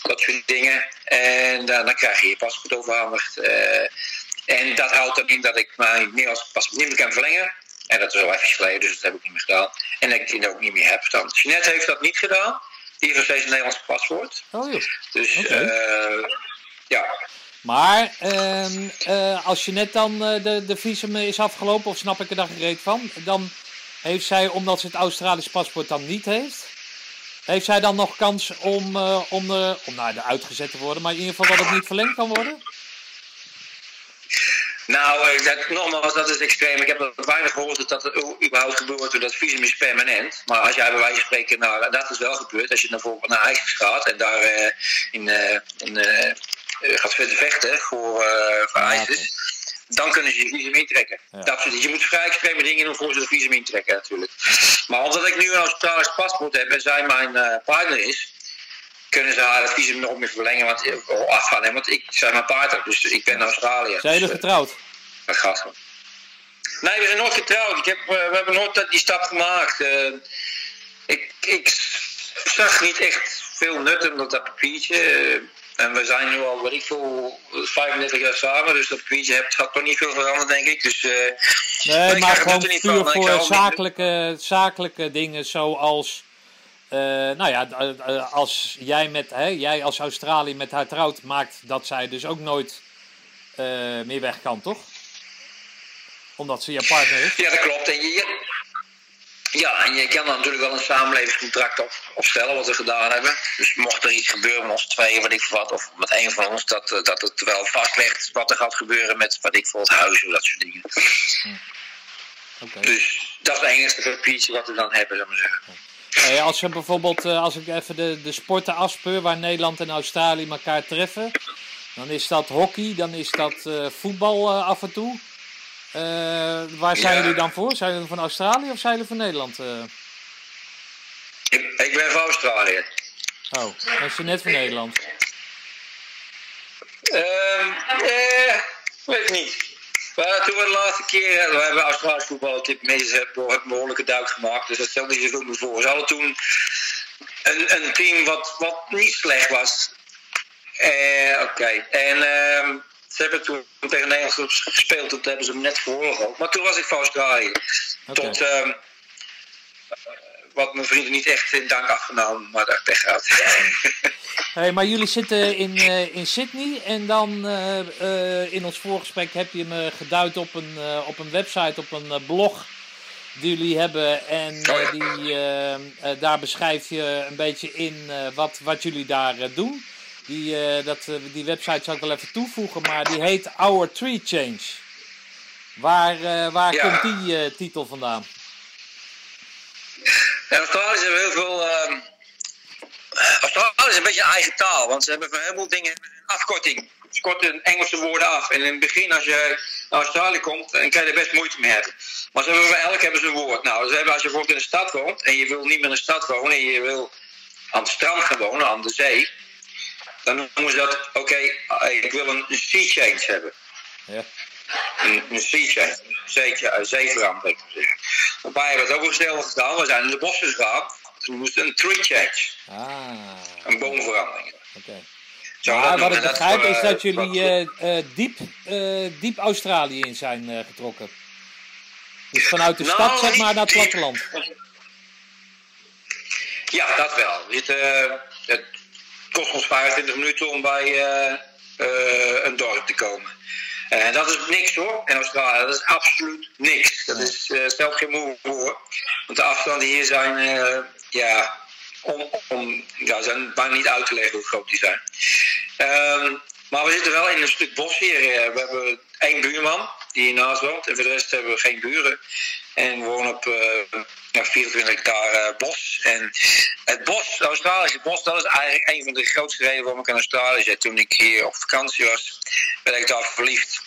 dat soort dingen. En dan krijg je je paspoort overhandigd. Uh, en dat houdt dan in dat ik mijn Nederlandse paspoort niet meer kan verlengen. En dat is al even geleden, dus dat heb ik niet meer gedaan. En dat ik die ook niet meer heb. Dan. Jeanette heeft dat niet gedaan. Die heeft nog steeds een Nederlands paspoort. Oh. Dus okay. Uh, eh, ja, maar ehm, uh, als je net dan uh, de, de visum is afgelopen, of snap ik er dan gereed van, dan heeft zij, omdat ze het Australisch paspoort dan niet heeft, heeft zij dan nog kans om, uh, om, om nou, eruit gezet te worden, maar in ieder geval dat het niet verlengd kan worden? Nou, dat, nogmaals, dat is extreem. Ik heb weinig gehoord dat dat überhaupt gebeurt. Dat visum is permanent. Maar als jij bij wijze van spreken, nou, dat is wel gebeurd. Als je bijvoorbeeld naar IJsland gaat en daar in, in eh, gaat verder vechten voor, uh, voor ISIS, dan kunnen ze je visum intrekken. Ja. Absoluut. Je moet vrij extreme dingen doen voor ze de visum intrekken natuurlijk. Maar omdat ik nu een Australisch paspoort heb en zij mijn uh, partner is, kunnen ze haar het visum nog meer verlengen, want, uh, afgaan. Want ik zijn mijn partner, dus ik ben Australië. Zijn jullie dus, getrouwd? Dat gaat gewoon. Nee, we zijn nooit getrouwd. Ik heb, we hebben nooit die stap gemaakt. ik, ik zag niet echt veel nut in dat papiertje. En we zijn nu al, wat ik veel, 35 jaar samen, dus dat je hebt, gaat toch niet veel veranderd, denk ik. Dus, uh, nee, maar gewoon puur voor zakelijke, zakelijke dingen zoals... Uh, nou ja, als jij, met, hè, jij als Australië met haar trouwt, maakt dat zij dus ook nooit uh, meer weg kan, toch? Omdat ze je partner is. Ja, dat klopt. En je, ja, en je kan dan natuurlijk wel een samenlevingscontract op, opstellen, wat we gedaan hebben. Dus mocht er iets gebeuren met ons tweeën, wat ik vervat, of met een van ons, dat, eh, dat het wel vast wat er gaat gebeuren met wat ik voor het huis of dat soort dingen. Hm. Dus dat is het enige papiertje wat we dan hebben, zou maar zeggen. als je bijvoorbeeld, eh, als ik even de, de sporten afspeur waar Nederland en Australië elkaar treffen, dan is dat hockey, dan is dat uh, voetbal uh, af en toe. Uh, waar zijn jullie dan voor? Zijn jullie van Australië of zijn jullie van Nederland? Uh? Ik, ik, ben van Australië. Oh, dat is net van Nederland. Ehm eh, weet ik niet. Maar toen we de laatste keer, eh, we hebben Australisch voetbal op dit moment een behoorlijke duik gemaakt, dus dat stelt niet zoveel meer voor. Ze hadden toen een, een team wat, wat niet slecht was. Eh, Oké, en ehm ze hebben toen tegen Nederland gespeeld, toen hebben ze hem net verloren ook. Maar toen was ik Australië. Oké. Tot, ehm, wat mijn vrienden niet echt in dank afgenomen, maar dat pech gehad. Hey, maar jullie zitten in, eh, in Sydney en dan eh, eh, in ons voorgesprek heb je me geduid op een, eh, op een website, op een eh, blog die jullie hebben. En eh, Oh ja. die, eh, eh, daar beschrijf je een beetje in eh, wat, wat jullie daar eh, doen. Die, eh, dat, eh, die website zal ik wel even toevoegen, maar die heet Our Tree Change. Waar, eh, waar Ja. komt die titel vandaan? En Australiërs hebben heel veel. ehm Australië is een beetje een eigen taal, want ze hebben voor een heleboel dingen een afkorting. Ze korten Engelse woorden af. En in het begin, als je naar Australië komt, dan kan je er best moeite mee hebben. Maar ze hebben voor elk hebben ze een woord. Nou, ze hebben, als je bijvoorbeeld in de stad woont en je wil niet meer in de stad wonen en je wil aan het strand gaan wonen, aan de zee, dan noemen ze dat, oké, eh, ik wil een sea change hebben. Ja. Een, een sea change, een zeeverandering. Paar hebben het ook overgesteld gedaan. We zijn in de bossen gegaan. Toen moest een tree change, Ah, een boomverandering. oké. Maar wat ik begrijp is eh, dat jullie wat- eh, eh, diep, eh, diep Australië in zijn eh, getrokken. Dus vanuit de Nou, stad zeg maar naar het platteland. Ja, dat wel. Eh, het kost ons 25 minuten om bij eh, eh, een dorp te komen. En dat is niks hoor, in Australië. Dat is absoluut niks. Dat is, eh stelt geen moe voor. Want de afstanden hier zijn, eh, ja, om, om, ja, zijn bijna niet uit te leggen hoe groot die zijn. Ehm, maar we zitten wel in een stuk bos hier. Eh, We hebben één buurman die hiernaast woont. En voor de rest hebben we geen buren. En we wonen op eh, ja, 24 hectare bos. En het bos, het Australische bos, dat is eigenlijk een van de grootste redenen waarom ik in Australië zit. Toen ik hier op vakantie was, werd ik daar verliefd.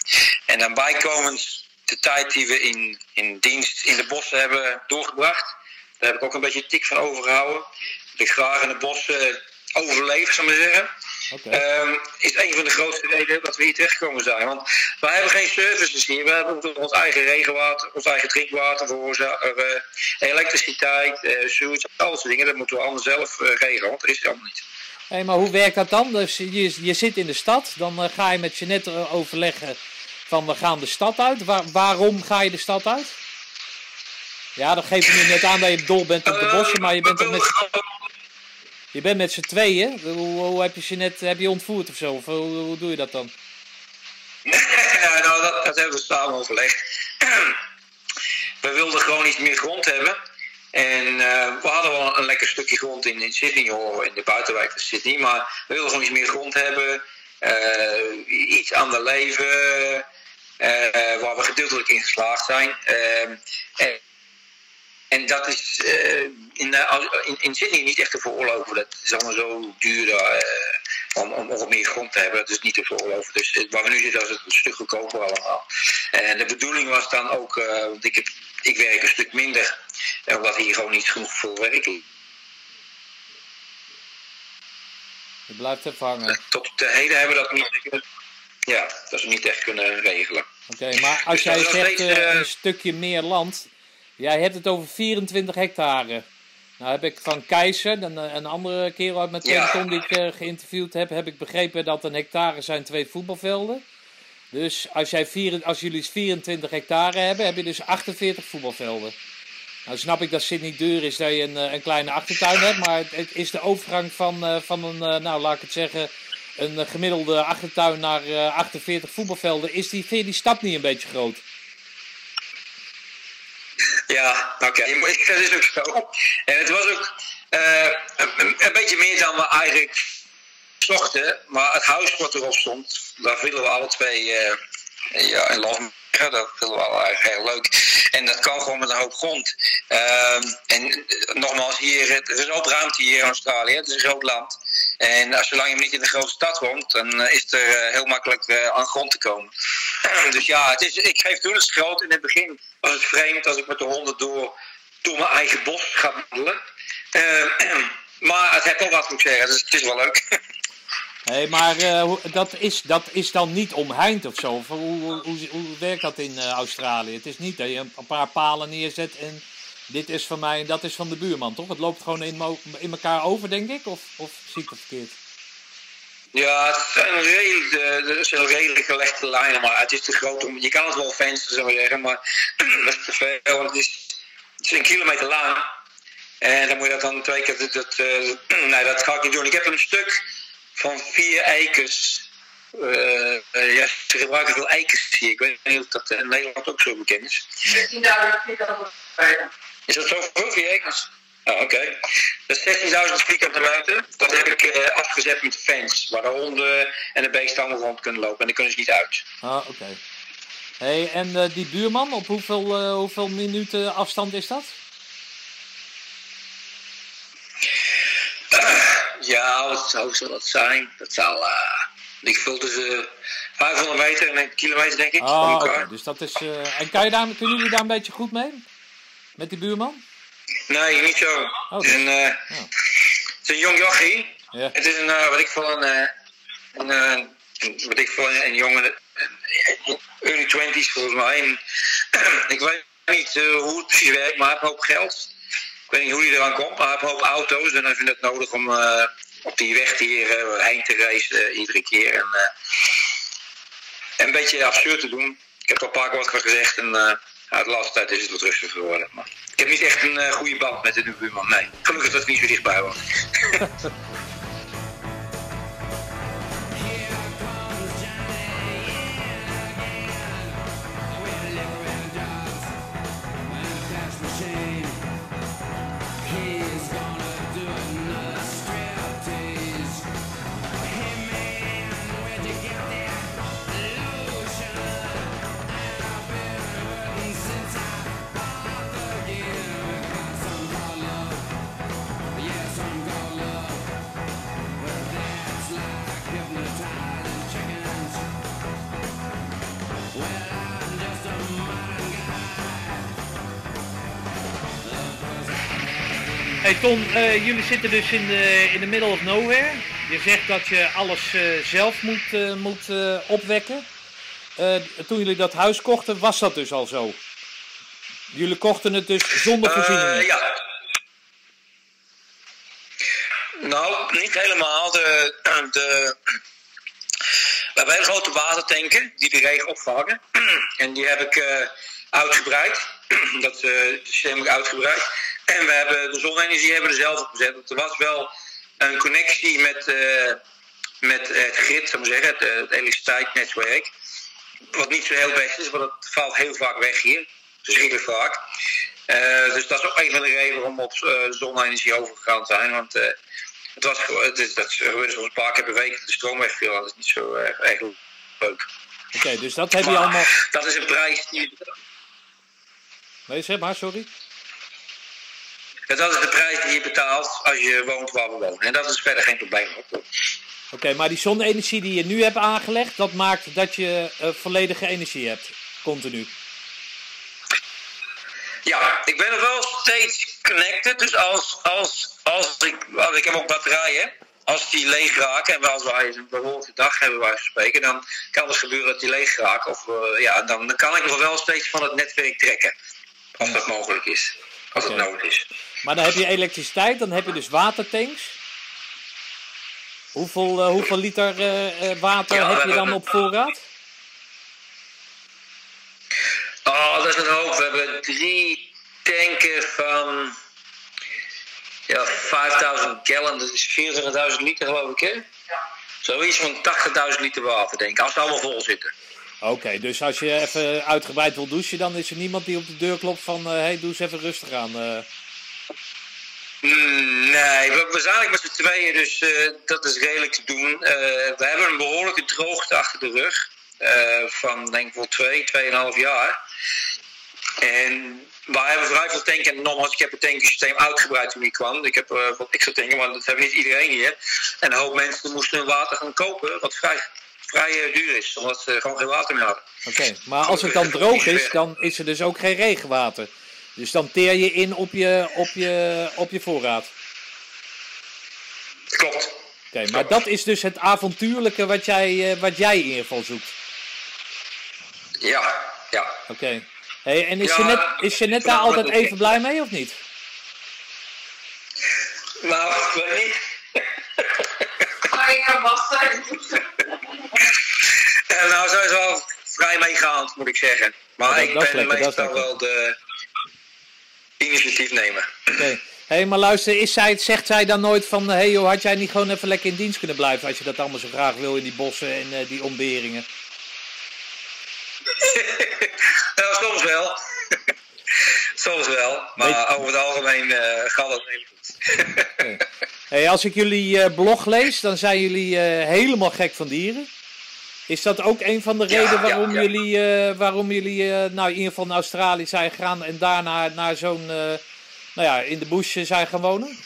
En dan bijkomend de tijd die we in, in dienst in de bossen hebben doorgebracht. Daar heb ik ook een beetje tik van overgehouden. Ik graag in de bossen overleef, zou ik maar zeggen. Ehm, is een van de grootste redenen dat we hier terechtgekomen zijn. Want wij hebben geen services hier. We hebben ons eigen regenwater, ons eigen drinkwater, veroorzaken, uh, elektriciteit, uh, sewage, al dat soort dingen. Dat moeten we allemaal zelf uh, regelen, want dat is het allemaal niet. Hey, maar hoe werkt dat dan? Dus je, je zit in de stad, dan ga je met je net overleggen van we gaan de stad uit. Waar, waarom ga je de stad uit? Ja, dat geeft je net aan dat je dol bent op de bossen, maar je bent toch met je bent met z'n tweeën. Hoe, hoe, heb je ze net heb je ontvoerd of zo? Hoe, hoe doe je dat dan? ja, nou, dat, dat hebben we samen overlegd. we wilden gewoon iets meer grond hebben. En uh, we hadden wel een lekker stukje grond in, in Sydney, hoor, in de buitenwijk van Sydney. Maar we wilden gewoon iets meer grond hebben. Uh, iets aan de leven. Uh, waar we gedeeltelijk in geslaagd zijn. en, en dat is uh, in, in, in, Sydney niet echt te veroorloven. Dat is allemaal zo duur uh, om, om nog meer grond te hebben. Dat is niet te veroorloven. Dus uh, waar we nu zitten, is het een stuk goedkoper allemaal. En de bedoeling was dan ook, want ik, heb, ik werk een stuk minder. Omdat hier gewoon niet genoeg voor werk is. Je blijft even hangen. Tot de heden hebben we dat niet, ja, dat we niet echt kunnen regelen. Oké, okay, maar als dus jij zegt steeds, een stukje meer land... Jij hebt het over 24 hectare. Nou heb ik van Keizer, een, een andere kerel uit mijn ja. die ik uh, geïnterviewd heb, heb ik begrepen dat een hectare zijn twee voetbalvelden. Dus als, jij vier, als jullie 24 hectare hebben, heb je dus 48 voetbalvelden. Nou snap ik dat Sydney duur is dat je een, een kleine achtertuin hebt, maar het, het is de overgang van, uh, van een, uh, nou laat ik het zeggen, een gemiddelde achtertuin naar 48 voetbalvelden. Is die, vind je die stap niet een beetje groot? Ja, oké, okay. dat is ook zo. En het was ook uh, een, een, beetje meer dan we eigenlijk zochten. Maar het huis wat erop stond, daar vielen we alle twee uh, ja, in love mee. Dat we al eigenlijk heel leuk. En dat kan gewoon met een hoop grond. Uh, en nogmaals, hier, er is ook ruimte hier in Australië. Het is een groot land. En zolang je niet in een grote stad woont, dan uh, is het er heel makkelijk aan grond te komen. dus ja, het is, ik geef toe, het groot. In het begin was het vreemd als ik met de honden door, door mijn eigen bos ga wandelen. Uh, Maar het heeft wel wat, moet ik zeggen. Dus het is wel leuk. Hé, maar eh, dat, is, dat is dan niet omheind of zo? Hoe, hoe, hoe, werkt dat in eh, Australië? Het is niet dat je een paar palen neerzet en dit is van mij en dat is van de buurman, toch? Het loopt gewoon in, in elkaar over, denk ik? Of, of zie ik dat verkeerd? Ja, het zijn redelijk, de, de, zijn redelijk gelegde lijnen, maar het is te groot om. Je kan het wel vensteren, zou ik zeggen, maar dat is te veel. Want het is, het een kilometer lang. En dan moet je dat dan twee keer. Dat, eh, nee, dat ga ik niet doen. Ik heb een stuk van vier eikens. eh, eh, ja, ze gebruiken veel eikens hier. Ik weet niet of dat in Nederland ook zo bekend is. 16.000 vierkante meter. Is dat zo veel, vier eikens? Ah, oké. Dat is 16.000 vierkante meter. Dat heb ik eh, afgezet met de fans. Waar de honden en de beesten allemaal rond kunnen lopen. En dan kunnen ze niet uit. Ah, oké. Hé, en eh, die buurman, op hoeveel, eh, hoeveel minuten afstand is dat? Ja, wat zou zal dat zijn? Dat zal. eh ik vul tussen 500 meter en een kilometer, denk ik. Elkaar. Dus dat is... eh, en kan je daar, kunnen jullie daar een beetje goed mee? Met die buurman? Nee, niet zo. Het, is een, eh, het is een jong jochie. Ja. Het is een, eh, wat ik voor een, eh, een, eh, een- wat ik voor een, jongen, early 20s volgens mij. En, ik weet niet eh, hoe het precies werkt, maar hij heeft geld. Ik weet niet hoe hij eraan komt, maar een hoop auto's en hij vindt het nodig om eh, op die weg hier eh, heen te racen eh, iedere keer. En, en een beetje absurd te doen. Ik heb al een paar keer wat gezegd en de laatste tijd is het wat rustiger geworden. Maar ik heb niet echt een goede band met de buurman, nee. Gelukkig dat ik niet zo dichtbij was. Eh, jullie zitten dus in de, in the middle of nowhere. Je zegt dat je alles eh, zelf moet, eh, moet eh, opwekken. Eh, toen jullie dat huis kochten, was dat dus al zo? Jullie kochten het dus zonder voorzieningen? Eh, ja. Nou, niet helemaal. De, de, we hebben hele grote watertanken die de regen opvangen. En die heb ik eh, uitgebreid. Dat eh, systeem heb ik uitgebreid. En we hebben de zonne-energie hebben we er zelf op gezet. Want er was wel een connectie met, eh, met het grid, zou ik zeggen, het, eh, het elektriciteitsnetwerk. Wat niet zo heel best is, want het valt heel vaak weg hier. Verschrikkelijk vaak. Eh, dus dat is ook een van de redenen waarom we op eh, zonne-energie overgegaan zijn. Want het was, het is, dat gebeurde soms een paar keer per week dat de stroom wegviel. Dat is niet zo erg, leuk. Oké, dus dat heb je allemaal... Dat is een prijs die. Nee, zeg maar, sorry. Ja, Dat is de prijs die je betaalt als je woont waar we wonen. En dat is verder geen probleem. Oké, maar die zonne-energie die je nu hebt aangelegd, dat maakt dat je eh, volledige energie hebt. Continu. Ja, ik ben er wel steeds connected. Dus als, als, als ik, als ik heb ook batterijen. Als die leeg raken, en als wij een behoorlijke dag hebben wij spreken, dan kan het gebeuren dat die leeg raken. Of, eh, ja, dan, dan kan ik nog wel steeds van het netwerk trekken. Als dat mogelijk is. Als het Oké. nodig is. Maar dan heb je elektriciteit, dan heb je dus watertanks. Hoeveel, eh, hoeveel liter eh, eh, water Ja, heb je dan op voorraad? Oh, dat is een hoop. We hebben drie tanken van ja, 5000 gallon. Dat is 24.000 liter geloof ik, hè? Zoiets van 80.000 liter water, denk ik. Als ze allemaal vol zitten. Oké, dus als je even uitgebreid wil douchen, dan is er niemand die op de deur klopt van... hé, hey, doe eens even rustig aan. eh. Mm, Nee, we, we zijn eigenlijk met z'n tweeën, dus eh, dat is redelijk te doen. Eh, we hebben een behoorlijke droogte achter de rug. eh, van denk ik wel twee, tweeënhalf jaar. En wij hebben vrij veel tanken. En nogmaals, ik heb het tankensysteem uitgebreid toen ik kwam. Ik heb eh, wat extra tanken, maar dat hebben niet iedereen hier. En een hoop mensen moesten hun water gaan kopen, wat vrij, vrij duur is. Omdat ze gewoon geen water meer hadden. Oké, maar als het dan droog is, dan is er dus ook geen regenwater. Dus dan teer je in op je, op je, op je voorraad. Klopt. Oké, maar dat is dus het avontuurlijke wat jij, eh, wat jij in ieder geval zoekt. Ja, ja. Oké. Hey, en is, Ja, je net, is je net daar altijd even blij mee of niet? Nou, weet niet. Maar ik ga wassen Eh, nou, zo is wel vrij meegaand, moet ik zeggen. Maar Ja, dat- ik dat ben lekker, dat meestal wel de initiatiefnemer. Oké. Hé, maar luister, is zij, zegt zij dan nooit van... Hé hey joh, had jij niet gewoon even lekker in dienst kunnen blijven... als je dat allemaal zo graag wil in die bossen en eh, die ontberingen? nou, soms wel. soms wel. Maar Weet- over het algemeen eh, gaat het heel goed. Hey, als ik jullie eh, blog lees, dan zijn jullie eh, helemaal gek van dieren. Is dat ook een van de redenen ja, waarom jullie, eh, waarom jullie eh, nou, in ieder geval naar Australië zijn gegaan en daarna naar zo'n, eh, nou ja, in de bush eh, zijn gaan wonen?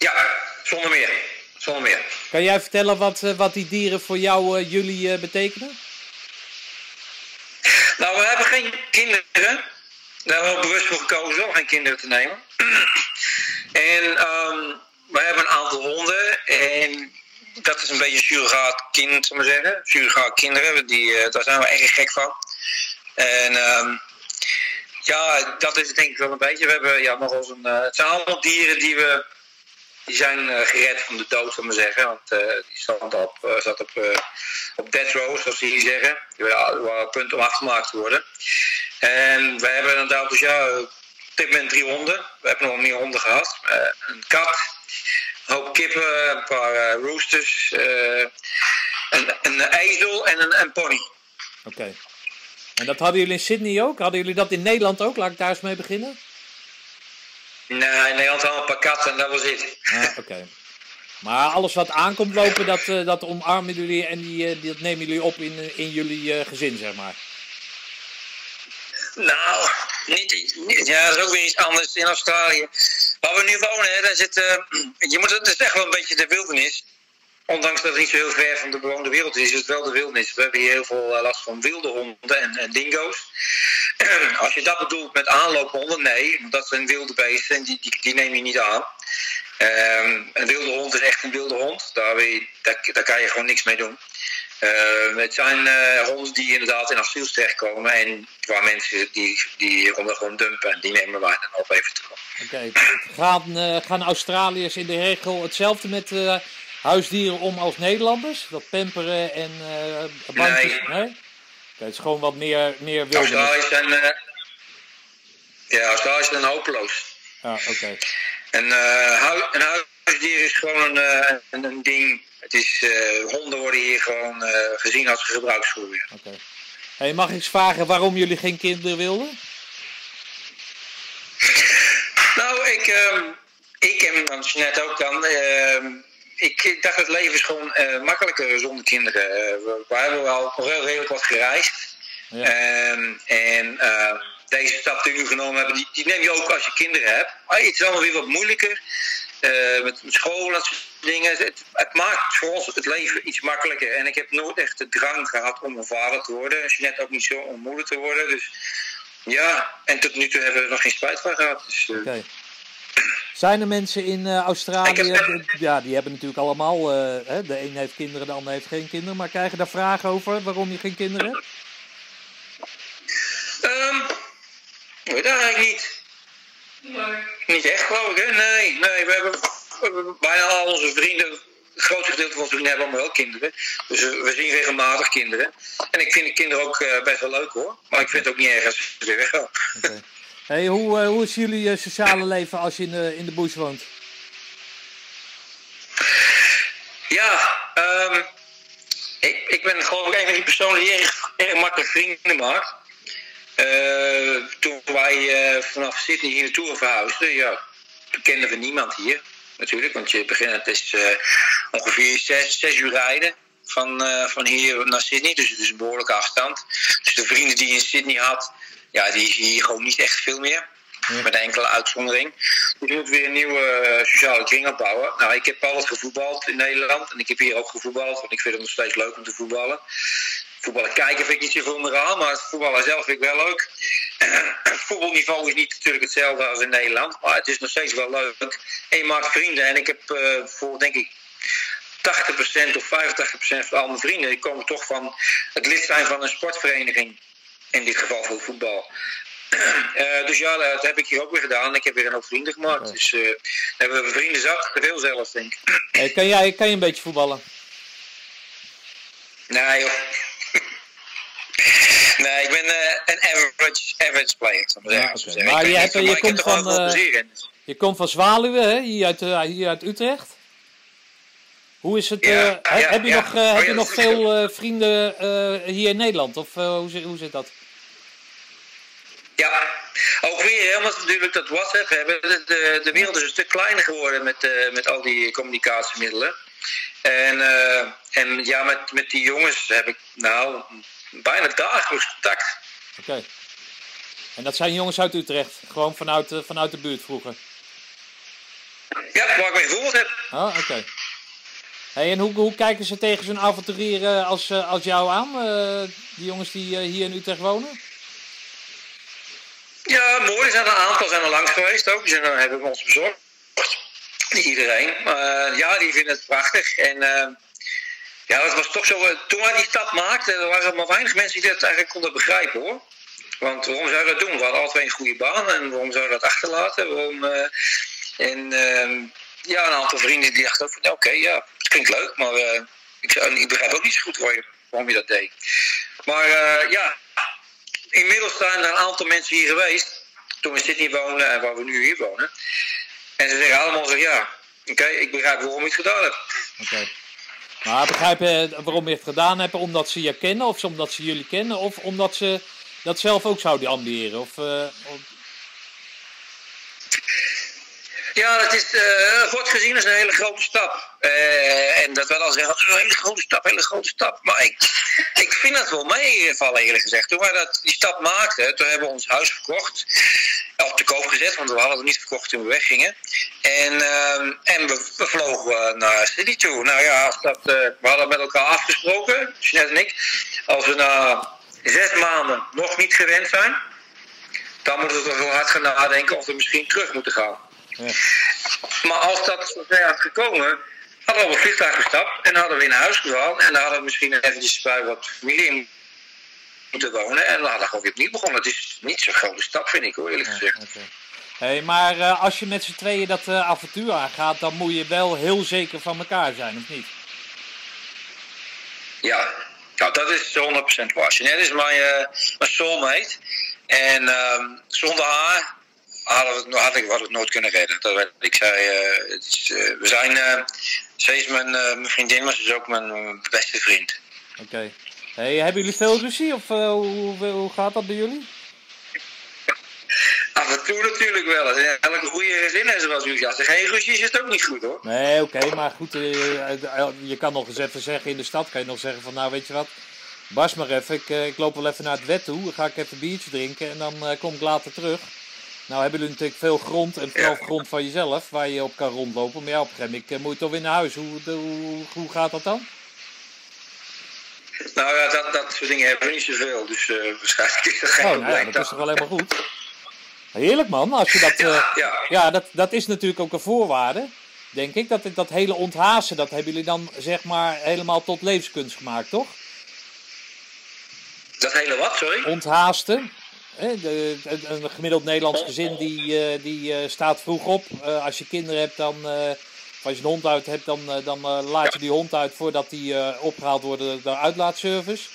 ja, zonder meer. Zonder meer. Kan jij vertellen wat, eh, wat die dieren voor jou, eh, jullie eh, betekenen? Nou, we hebben geen kinderen. Daar hebben we bewust voor gekozen om geen kinderen te nemen. en ehm, we hebben een aantal honden. En dat is een beetje een surrogaat kind, zullen we zeggen. Surrogaat kinderen, die, eh, daar zijn we echt gek van. En ehm, ja, dat is het denk ik wel een beetje. We hebben ja, nog eens een. eh, het zijn allemaal dieren die we. Die zijn eh, gered van de dood, zullen we zeggen. Want die stond op, zat op, op death row, zoals ze hier zeggen. Die waren op punt om afgemaakt te worden. En we hebben inderdaad, dus ja, op dit moment drie honden. We hebben nog meer honden gehad. Eh, een kat, hoop kippen, een paar eh, roosters, eh, een, een ezel en een, een pony. Oké. En dat hadden jullie in Sydney ook? Hadden jullie dat in Nederland ook? Laat ik daar eens mee beginnen. Nee, in Nederland hadden we een paar katten en dat was het. Ah, oké. Maar alles wat aankomt lopen, dat, eh, dat omarmen jullie en die, dat nemen jullie op in, in jullie gezin, zeg maar. Nou, niet, niet- ja, dat is ook weer iets anders in Australië. Waar we nu wonen, hè, daar zit, eh, je moet, het is echt wel een beetje de wildernis. Ondanks dat het niet zo heel ver van de bewoonde wereld is, is het wel de wildernis. We hebben hier heel veel eh, last van wilde honden en, en dingo's. Als je dat bedoelt met aanloophonden, nee, dat zijn wilde beesten en die, die, die neem je niet aan. Ehm, een wilde hond is echt een wilde hond, daar, je- daar, daar kan je gewoon niks mee doen. Eh, het zijn eh, honden die inderdaad in asiel terechtkomen en waar mensen die, die honden gewoon dumpen en die nemen wij dan op even terug. Oké. Gaan, eh, gaan Australiërs in de regel hetzelfde met huisdieren om als Nederlanders? Dat pamperen en eh bandjes? Nee. nee? Het is gewoon wat meer, meer wildernis. Australiërs zijn, ja, Australiërs zijn hopeloos. Ja, oké. En hu- een huisdier is gewoon een, eh, een, een ding. Het is, eh, honden worden hier gewoon eh, gezien als gebruiksvoer. oké. Hey, mag ik eens vragen waarom jullie geen kinderen wilden? Nou, ik, ehm, ik en dan net ook dan. ehm, ik, dacht het leven is gewoon eh, makkelijker zonder kinderen. We, we hebben wel nog heel redelijk wat gereisd. Ja. Ehm, en deze stap die we nu genomen hebben, die, die neem je ook als je kinderen hebt. Maar het is allemaal weer wat moeilijker. Eh, met school en dat soort dingen. Het, het maakt voor ons het leven iets makkelijker. En ik heb nooit echt de drang gehad om een vader te worden. Als je net ook niet zo om moeder te worden. Dus ja, en tot nu toe hebben we er nog geen spijt van gehad. Dus, eh, Oké. Zijn er mensen in eh, Australië, Ik heb- ja, die hebben natuurlijk allemaal, hè, de een heeft kinderen, de ander heeft geen kinderen, maar krijgen daar vragen over waarom je geen kinderen hebt? Ehm, ik weet dat eigenlijk niet. Nee. Niet echt, geloof ik, hè? Nee, nee. We hebben, we hebben bijna al onze vrienden, het grootste gedeelte van onze vrienden hebben allemaal wel kinderen. Dus we, we zien regelmatig kinderen. En ik vind de kinderen ook eh, best wel leuk, hoor. Maar ik vind het ook niet erg als ze weer weggaan. Oké. Hey, hoe, eh, hoe is jullie eh, sociale leven als je in de, in de bush woont? Ja, ehm, ik, ik ben geloof ik een van die personen die erg, erg makkelijk vrienden maakt. Eh, toen wij eh, vanaf Sydney hier naartoe verhuisden, ja, kenden we niemand hier natuurlijk. Want je begint, het is eh, ongeveer zes, zes uur rijden van, van hier naar Sydney. Dus het is een behoorlijke afstand. Dus de vrienden die je in Sydney had, ja, die zie je gewoon niet echt veel meer. Ja. Met enkele uitzondering. Dus je moet weer een nieuwe sociale kring opbouwen. Nou, ik heb altijd gevoetbald in Nederland. En ik heb hier ook gevoetbald. Want ik vind het nog steeds leuk om te voetballen. Voetballen kijken vind ik niet zoveel meer aan. Maar het voetballen zelf vind ik wel leuk. het voetbalniveau is niet natuurlijk hetzelfde als in Nederland, maar het is nog steeds wel leuk. En je maakt vrienden. En ik heb eh, voor, denk ik, 80% of 85% van al mijn vrienden, die komen toch van het lid zijn van een sportvereniging. In dit geval voor voetbal. Eh, dus ja, dat heb ik hier ook weer gedaan. Ik heb weer een hoop vrienden gemaakt. Dus eh hebben we vrienden zat, te veel zelfs, denk ik. Hey, kan, jij, kan je een beetje voetballen? Nee, joh. Nee, ik ben eh, een average, average player. Ja, maar je hebt- je komt van, eh. Je komt van Zwaluwe, hè? Hier uit, eh, hier uit Utrecht. Hoe is het? Ja, he- ja, heb je ja. nog, Oh, heb ja, je nog veel vrienden hier in Nederland? Of hoe, zit, hoe zit dat? Ja, ook weer, we natuurlijk dat WhatsApp hebben. De, de, de wereld is een stuk kleiner geworden met, met al die communicatiemiddelen. En, en ja, met, met die jongens heb ik nou bijna dagelijks contact. Oké. En dat zijn jongens uit Utrecht, gewoon vanuit, eh, vanuit de buurt vroeger. Ja, waar ik mee gevoeld heb. Oh, oké. Hey, en hoe, hoe kijken ze tegen zo'n avonturier eh, als, eh, als jou aan? die jongens die hier in Utrecht wonen? Ja, mooi. Er zijn een aantal zijn er langs geweest ook. Die zijn, dan hebben we ons bezorgd. Niet iedereen. Maar ja, die vinden het prachtig. En ja, dat was toch zo. eh, toen wij die stap maakten, er waren maar weinig mensen die dat eigenlijk konden begrijpen hoor. Want waarom zou je dat doen? We hadden twee een goede baan. En waarom zou je dat achterlaten? Eh, en ehm, ja, een aantal vrienden die dachten van, oké, ja, het klinkt leuk. Maar eh, ik, ik begrijp ook niet zo goed waarom je dat deed. Maar ja, inmiddels zijn er een aantal mensen hier geweest. Toen we in Sydney wonen en waar we nu hier wonen. En ze zeggen allemaal zo, ja, oké, ik begrijp waarom je het gedaan hebt. Maar begrijp je waarom je het gedaan hebt? Omdat ze je kennen, of omdat ze jullie kennen, of omdat ze dat zelf ook zouden ambiëren? Of, eh, of- Ja, dat is, eh wordt gezien als een hele grote stap. Eh, en dat wel al zeggen, een hele grote stap, hele grote stap. Maar ik, ik vind dat wel meevallen eerlijk gezegd. Toen wij dat, die stap maakten, toen hebben we ons huis verkocht. Op de koop gezet, want we hadden het niet verkocht toen we weggingen. En, ehm, en we, vlogen naar Sydney toe. Nou ja, als eh, we hadden met elkaar afgesproken, Jeanette en ik. Als we na zes maanden nog niet gewend zijn, dan moeten we toch wel hard gaan nadenken of we misschien terug moeten gaan. Ja. Maar als dat zover had gekomen, hadden we op het vliegtuig gestapt en hadden we in huis gegaan. En dan hadden we misschien eventjes bij wat familie in moeten wonen. En dan hadden we gewoon weer opnieuw begonnen. Het is niet zo'n grote stap, vind ik hoor, eerlijk Ja, gezegd. Hey, maar eh, als je met z'n tweeën dat eh, avontuur aangaat, dan moet je wel heel zeker van elkaar zijn, of niet? Ja, nou, dat is 100% waar. Jeanette is mijn, eh, mijn soulmate. En ehm, zonder haar hadden we, had ik, we het nooit kunnen redden. Dat ik. zei, eh, het is, eh, we zijn, eh, ze is mijn, eh, mijn vriendin, maar ze is ook mijn, beste vriend. Oké. Hey, hebben jullie veel ruzie, of hoe, hoe, gaat dat bij jullie? Af en toe natuurlijk wel. Elke goede gezin is zoals jullie. Als er geen ruzie is, is het ook niet goed hoor. Nee, oké, maar goed, je kan nog eens even zeggen in de stad, kan je nog zeggen van, nou weet je wat, Bas maar even, ik, ik loop wel even naar het wet toe, dan ga ik even een biertje drinken en dan kom ik later terug. Nou hebben jullie natuurlijk veel grond en vooral Ja. grond van jezelf waar je op kan rondlopen, maar ja, op een gegeven moment moet je toch weer naar huis. Hoe, hoe, hoe gaat dat dan? Nou ja, dat, dat soort dingen hebben we niet zoveel. Dus eh, waarschijnlijk is dat geen Oh, nou probleem. ja, dat is toch alleen maar goed. Heerlijk man, als je dat... eh, ja. Ja, dat, dat is natuurlijk ook een voorwaarde, denk ik. Dat, dat hele onthazen, dat hebben jullie dan zeg maar helemaal tot levenskunst gemaakt, toch? Dat hele wat, sorry? Onthaasten. Een- gemiddeld Nederlands gezin die, eh, die eh, staat vroeg op. Eh, als je kinderen hebt, dan, of als je een hond uit hebt, dan, dan laat je die hond uit voordat die eh, opgehaald wordt door de uitlaatservice.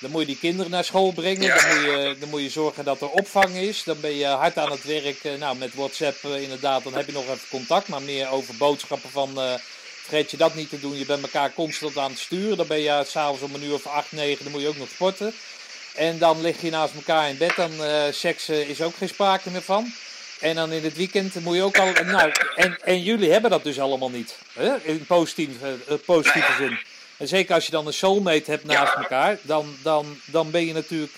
Dan moet je die kinderen naar school brengen. Dan, moet je, dan moet je zorgen dat er opvang is. Dan ben je hard aan het werk. nou, met WhatsApp inderdaad, dan heb je nog even contact. Maar meer over boodschappen van... vergeet je dat niet te doen. Je bent elkaar constant aan het sturen. Dan ben je s'avonds om een uur of acht, negen. Dan moet je ook nog sporten. En dan lig je naast elkaar in bed. Dan eh seks is ook geen sprake meer van. En dan in het weekend moet je ook al. Nou, en, en jullie hebben dat dus allemaal niet. Hè? In positieve, eh, positieve zin. En zeker als je dan een soulmate hebt naast elkaar. Dan, dan, dan ben je natuurlijk.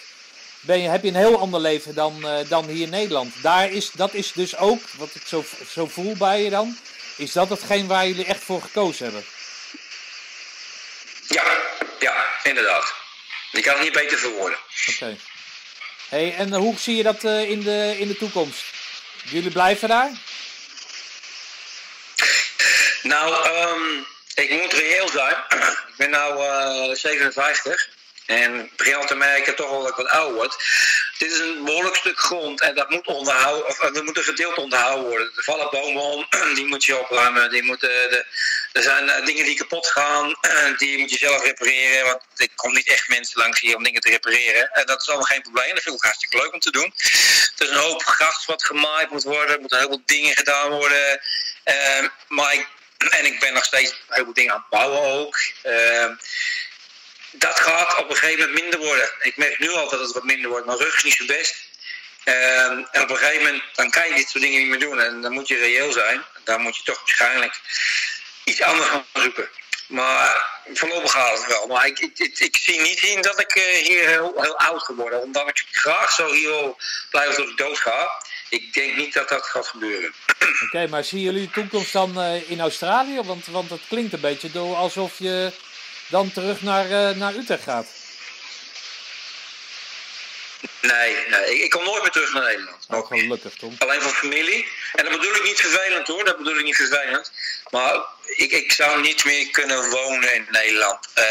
Ben je, heb je een heel ander leven dan, eh, dan hier in Nederland. Daar is, dat is dus ook, wat ik zo, zo voel bij je dan. Is dat hetgeen waar jullie echt voor gekozen hebben? Ja, ja, inderdaad. Je kan het niet beter verwoorden. Oké. Hey, en hoe zie je dat in, de, in de toekomst? Jullie blijven daar? Nou, um, ik moet reëel zijn. ik ben nu 57 en begin al te merken toch wel dat ik wat ouder word. Dit is een behoorlijk stuk grond en dat moet onderhouden, of er moet een gedeelte onderhouden worden. Er vallen bomen om, die moet je opruimen. Die moeten, de, er zijn eh, dingen die kapot gaan, die moet je zelf repareren. Want er komt niet echt mensen langs hier om dingen te repareren. En dat is allemaal geen probleem. Dat vind ik hartstikke leuk om te doen. Er is een hoop gras wat gemaaid moet worden. Er moeten heel veel dingen gedaan worden. Uh, maar ik, en ik ben nog steeds heel veel dingen aan het bouwen ook. Uh, dat gaat op een gegeven moment minder worden. Ik merk nu al dat het wat minder wordt. Mijn rug is niet zo best. Ehm, en op een gegeven moment dan kan je dit soort dingen niet meer doen. En dan moet je reëel zijn. Dan moet je toch waarschijnlijk iets anders gaan zoeken. Maar voorlopig gaat het wel. Maar ik, ik, ik, zie niet in dat ik uh, hier heel, oud geworden. Omdat ik graag zo hier blijven tot ik dood ga. Ik denk niet dat dat gaat gebeuren. Oké, maar zien jullie de toekomst dan uh, in Australië? Want, want het klinkt een beetje alsof je dan terug naar, uh, naar Utrecht gaat? Nee, nee, ik kom nooit meer terug naar Nederland. Oh, gelukkig, Tom. Alleen voor familie. En dat bedoel ik niet vervelend hoor, dat bedoel ik niet vervelend. Maar ik, ik zou niet meer kunnen wonen in Nederland. Uh,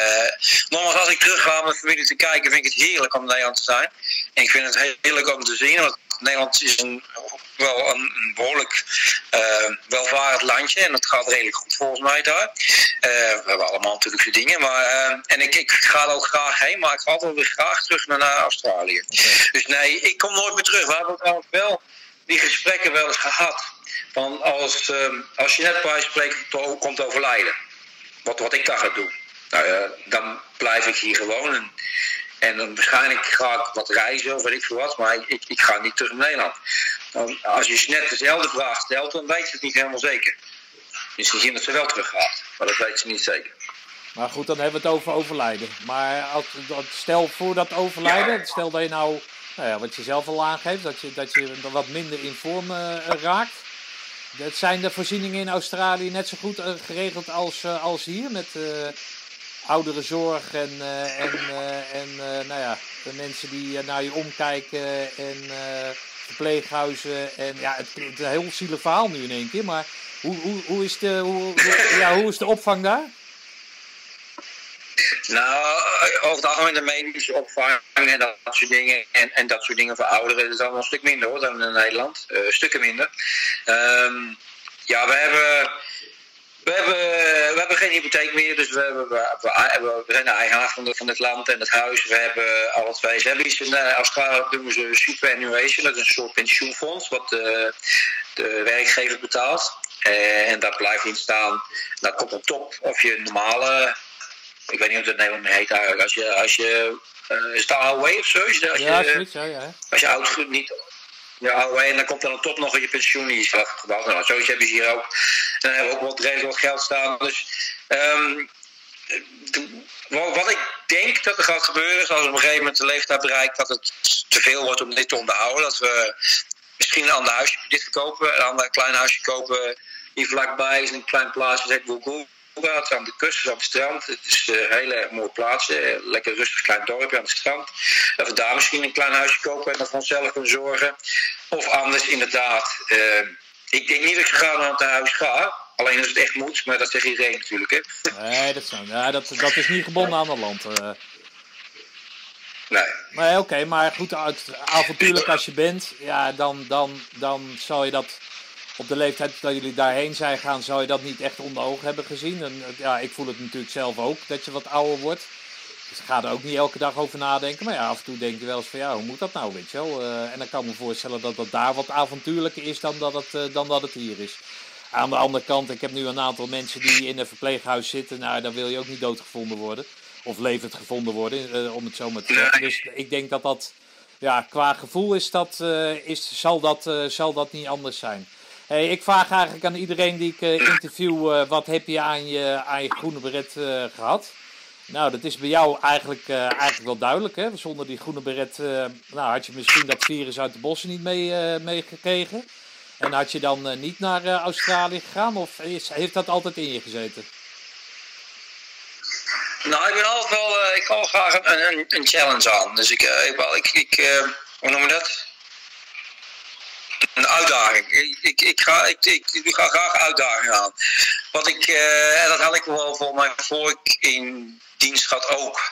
nogmaals, als ik terug ga om mijn familie te kijken, vind ik het heerlijk om in Nederland te zijn. En ik vind het heerlijk om te zien, want Nederland is een, wel een, een behoorlijk uh, welvarend landje. En dat gaat redelijk goed volgens mij daar. Uh, we hebben allemaal natuurlijk zijn dingen. Maar, uh, en ik, ik ga er ook graag heen, maar ik ga altijd weer graag terug naar, Australië. Okay. Dus nee, ik kom nooit meer terug. We hebben trouwens wel die gesprekken wel eens gehad. Van als, als je net bij spreken komt overlijden. Wat, wat ik dan ga doen. Nou ja, dan blijf ik hier gewoon. En, en dan waarschijnlijk ga ik wat reizen of weet ik veel wat, maar ik, ik ga niet terug naar Nederland. Dan, als je net dezelfde vraag stelt, dan weet ze het niet helemaal zeker. Misschien dat ze wel terug gaat, maar dat weet ze niet zeker. Maar goed, dan hebben we het over overlijden. Maar als, stel voor dat overlijden, ja. stel dat je nou, nou ja, wat je zelf al aangeeft, dat je, dat je wat minder in vorm uh, raakt. Dat zijn de voorzieningen in Australië net zo goed uh, geregeld als, uh, als hier met ouderenzorg en, uh, en, uh, en uh, nou ja, de mensen die naar je omkijken en verpleeghuizen. En ja, het is een heel zielig verhaal nu in één keer, maar hoe, hoe, hoe, is, de, hoe, ja, hoe is de opvang daar? Nou, over het algemeen de medische opvang en dat soort dingen. En, en dat soort dingen voor ouderen is allemaal een stuk minder hoor dan in Nederland. stukken minder. Um, ja, we hebben we hebben, we hebben geen hypotheek meer, dus we, hebben, we, we, we zijn de eigenaar van, de, van het land en het huis. We hebben alle twee. Ze hebben iets in Australië doen ze superannuation, dat is een soort pensioenfonds wat de, de werkgever betaalt. Uh, en daar blijft in staan. Dat komt op top of je normale, ik weet niet hoe het in Nederland heet eigenlijk, als je, als je uh, is het AOW of zo? Als je, ja, zoiets, ja, ja. Als je oud niet ja, en dan komt dan op top nog je pensioen die is afgebouwd. Nou, zoiets hebben ze hier ook. En dan hebben we ook wat redelijk wat geld staan. Dus um, wat ik denk dat er gaat gebeuren is als op een gegeven moment de leeftijd bereikt dat het te veel wordt om dit te onderhouden. Dat we misschien een ander huisje dit verkopen, een ander klein huisje kopen hier vlakbij is een klein plaatsje, zeg ik het aan de kust, aan het strand. Het is een hele mooie plaats. Lekker rustig klein dorpje aan het strand. We daar misschien een klein huisje kopen en dat we onszelf kunnen zorgen. Of anders inderdaad. Uh, ik denk niet dat ik graag naar het huis ga. Alleen als het echt moet, maar dat zegt iedereen natuurlijk. Hè? Nee, dat, zou, ja, dat, dat is niet gebonden aan het land. Uh. Nee. Nee, oké, okay, maar goed, avontuurlijk als je bent, ja, dan, dan, dan zal je dat op de leeftijd dat jullie daarheen zijn gaan, zou je dat niet echt onder ogen hebben gezien. En ja, ik voel het natuurlijk zelf ook, dat je wat ouder wordt. Dus ik ga er ook niet elke dag over nadenken. Maar ja, af en toe denk je wel eens van ja, hoe moet dat nou, weet je wel. Uh, en dan kan ik me voorstellen dat dat daar wat avontuurlijker is dan dat, het, uh, dan dat het hier is. Aan de andere kant, ik heb nu een aantal mensen die in een verpleeghuis zitten. Nou, dan wil je ook niet doodgevonden worden. Of levend gevonden worden, uh, om het zo maar te zeggen. Dus ik denk dat dat, ja, qua gevoel is dat, is, zal, dat, zal dat niet anders zijn. Hey, ik vraag eigenlijk aan iedereen die ik uh, interview, uh, wat heb je aan je, aan je groene beret uh, gehad? Nou, dat is bij jou eigenlijk, eigenlijk wel duidelijk. Hè? Zonder die groene beret nou, had je misschien dat virus uit de bossen niet meegekregen. Mee en had je dan niet naar Australië gegaan? Of is, heeft dat altijd in je gezeten? Nou, ik ben altijd wel, ik ga graag een, een, een, challenge aan. Dus ik, ik, ik, ik hoe noem je dat? Een uitdaging. Ik, ik, ik, ga, ik, ik, ga graag uitdagingen aan. Wat ik, eh, en dat had ik wel voor mij voor ik in dienst gaat ook.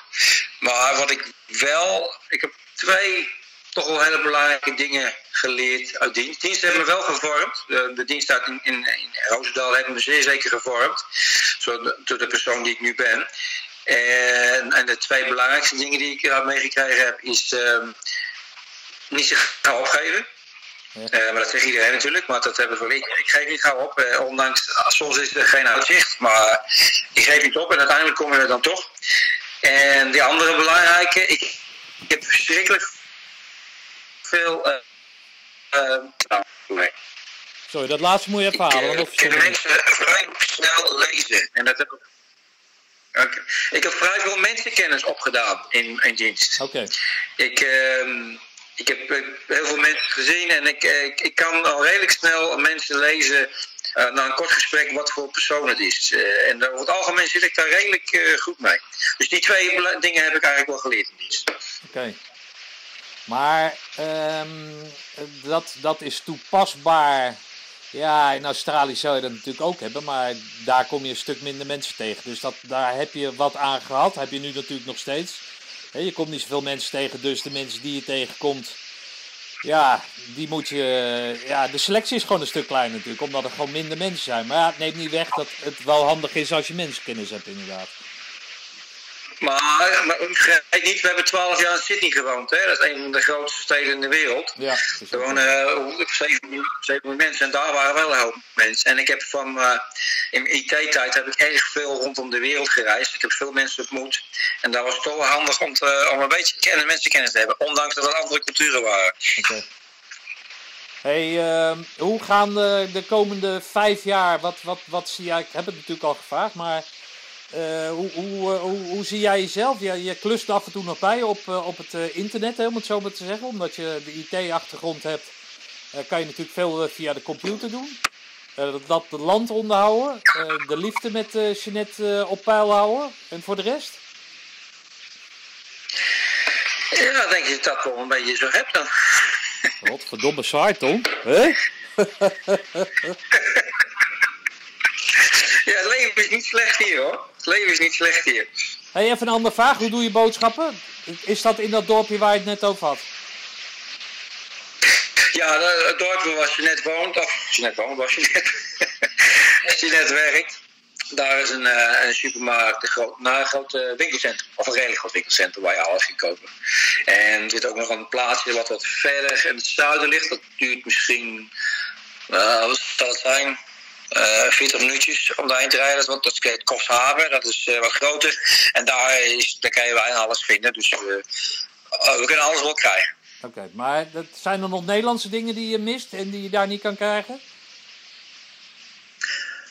Maar wat ik wel, ik heb twee toch wel hele belangrijke dingen geleerd uit dienst. Dienst hebben me wel gevormd. De, dienst uit in, in, in Roosendaal heeft me zeer zeker gevormd. Zo, door de persoon die ik nu ben. En, en de twee belangrijkste dingen die ik eruit meegekregen heb, is ehm, niet zich gaan opgeven. Ja. Eh, maar dat zegt iedereen natuurlijk, maar dat hebben we ik. Ik geef niet gauw op, eh, ondanks soms is er geen uitzicht, maar ik geef niet op en uiteindelijk komen we er dan toch. En die andere belangrijke, ik, ik heb verschrikkelijk veel. nou, nee. Sorry, dat laatste moet je even halen. want Ik, ken mensen vrij snel lezen. En dat heb ik. Ik heb vrij veel mensenkennis opgedaan in, in dienst. Oké, Ik, ehm, ik heb eh, heel veel mensen gezien en ik, eh, ik, ik kan al redelijk snel mensen lezen eh, na een kort gesprek wat voor persoon het is. En over het algemeen zit ik daar redelijk goed mee. Dus die twee dingen heb ik eigenlijk wel geleerd oké. Maar ehm, dat, dat is toepasbaar. Ja, in Australië zou je dat natuurlijk ook hebben, maar daar kom je een stuk minder mensen tegen. Dus dat, daar heb je wat aan gehad. Heb je nu natuurlijk nog steeds. Je komt niet zoveel mensen tegen, dus de mensen die je tegenkomt, ja, die moet je. Ja, de selectie is gewoon een stuk kleiner natuurlijk, omdat er gewoon minder mensen zijn. Maar ja, het neemt niet weg dat het wel handig is als je mensenkennis hebt, inderdaad. Maar, maar vergeet niet, we hebben twaalf jaar in Sydney gewoond. Hè? Dat is een van de grootste steden in de wereld. Ja, Er wonen uh, 7 miljoen mensen en daar waren wel een hoop mensen. En ik heb van, eh, in IT-tijd heb ik erg veel rondom de wereld gereisd. Ik heb veel mensen ontmoet. En daar was het toch wel handig om, te, om een beetje kennis, mensenkennis te hebben. Ondanks dat het andere culturen waren. Oké. Hey, ehm, hoe gaan de, de komende vijf jaar, wat, wat, wat zie jij, ik heb het natuurlijk al gevraagd, maar eh, hoe, hoe, eh, hoe, hoe zie jij jezelf? Je, je klust af en toe nog bij op, eh, op het internet, hè, om het zo maar te zeggen, omdat je de IT-achtergrond hebt, eh, kan je natuurlijk veel via de computer doen. Eh, dat, de land onderhouden, eh, de liefde met eh Jeanette eh, op peil houden en voor de rest? Ja, ik denk dat je dat wel een beetje zo hebt dan. Wat verdomme saai, Tom. Hè? Ja, het leven is niet slecht hier hoor. Leven is niet slecht hier. Hey, even een andere vraag. Hoe doe je boodschappen? Is dat in dat dorpje waar je het net over had? Ja, het dorpje waar je net woont, of je net woont, waar je net, als je net werkt, daar is een, eh, een supermarkt, een groot, nou, een groot eh, winkelcentrum, of een redelijk groot winkelcentrum waar je alles kan kopen. En er zit ook nog een plaatsje wat wat verder in het zuiden ligt, dat duurt misschien, eh, wat zal het zijn, 40 minuutjes om daarheen te rijden. Dat, is- dat is Kosthaven, dat is eh, wat groter. En daar, is, daar kan je bijna alles vinden, dus eh, eh, we kunnen alles wel krijgen. Oké, maar dat zijn er nog Nederlandse dingen die je mist en die je daar niet kan krijgen?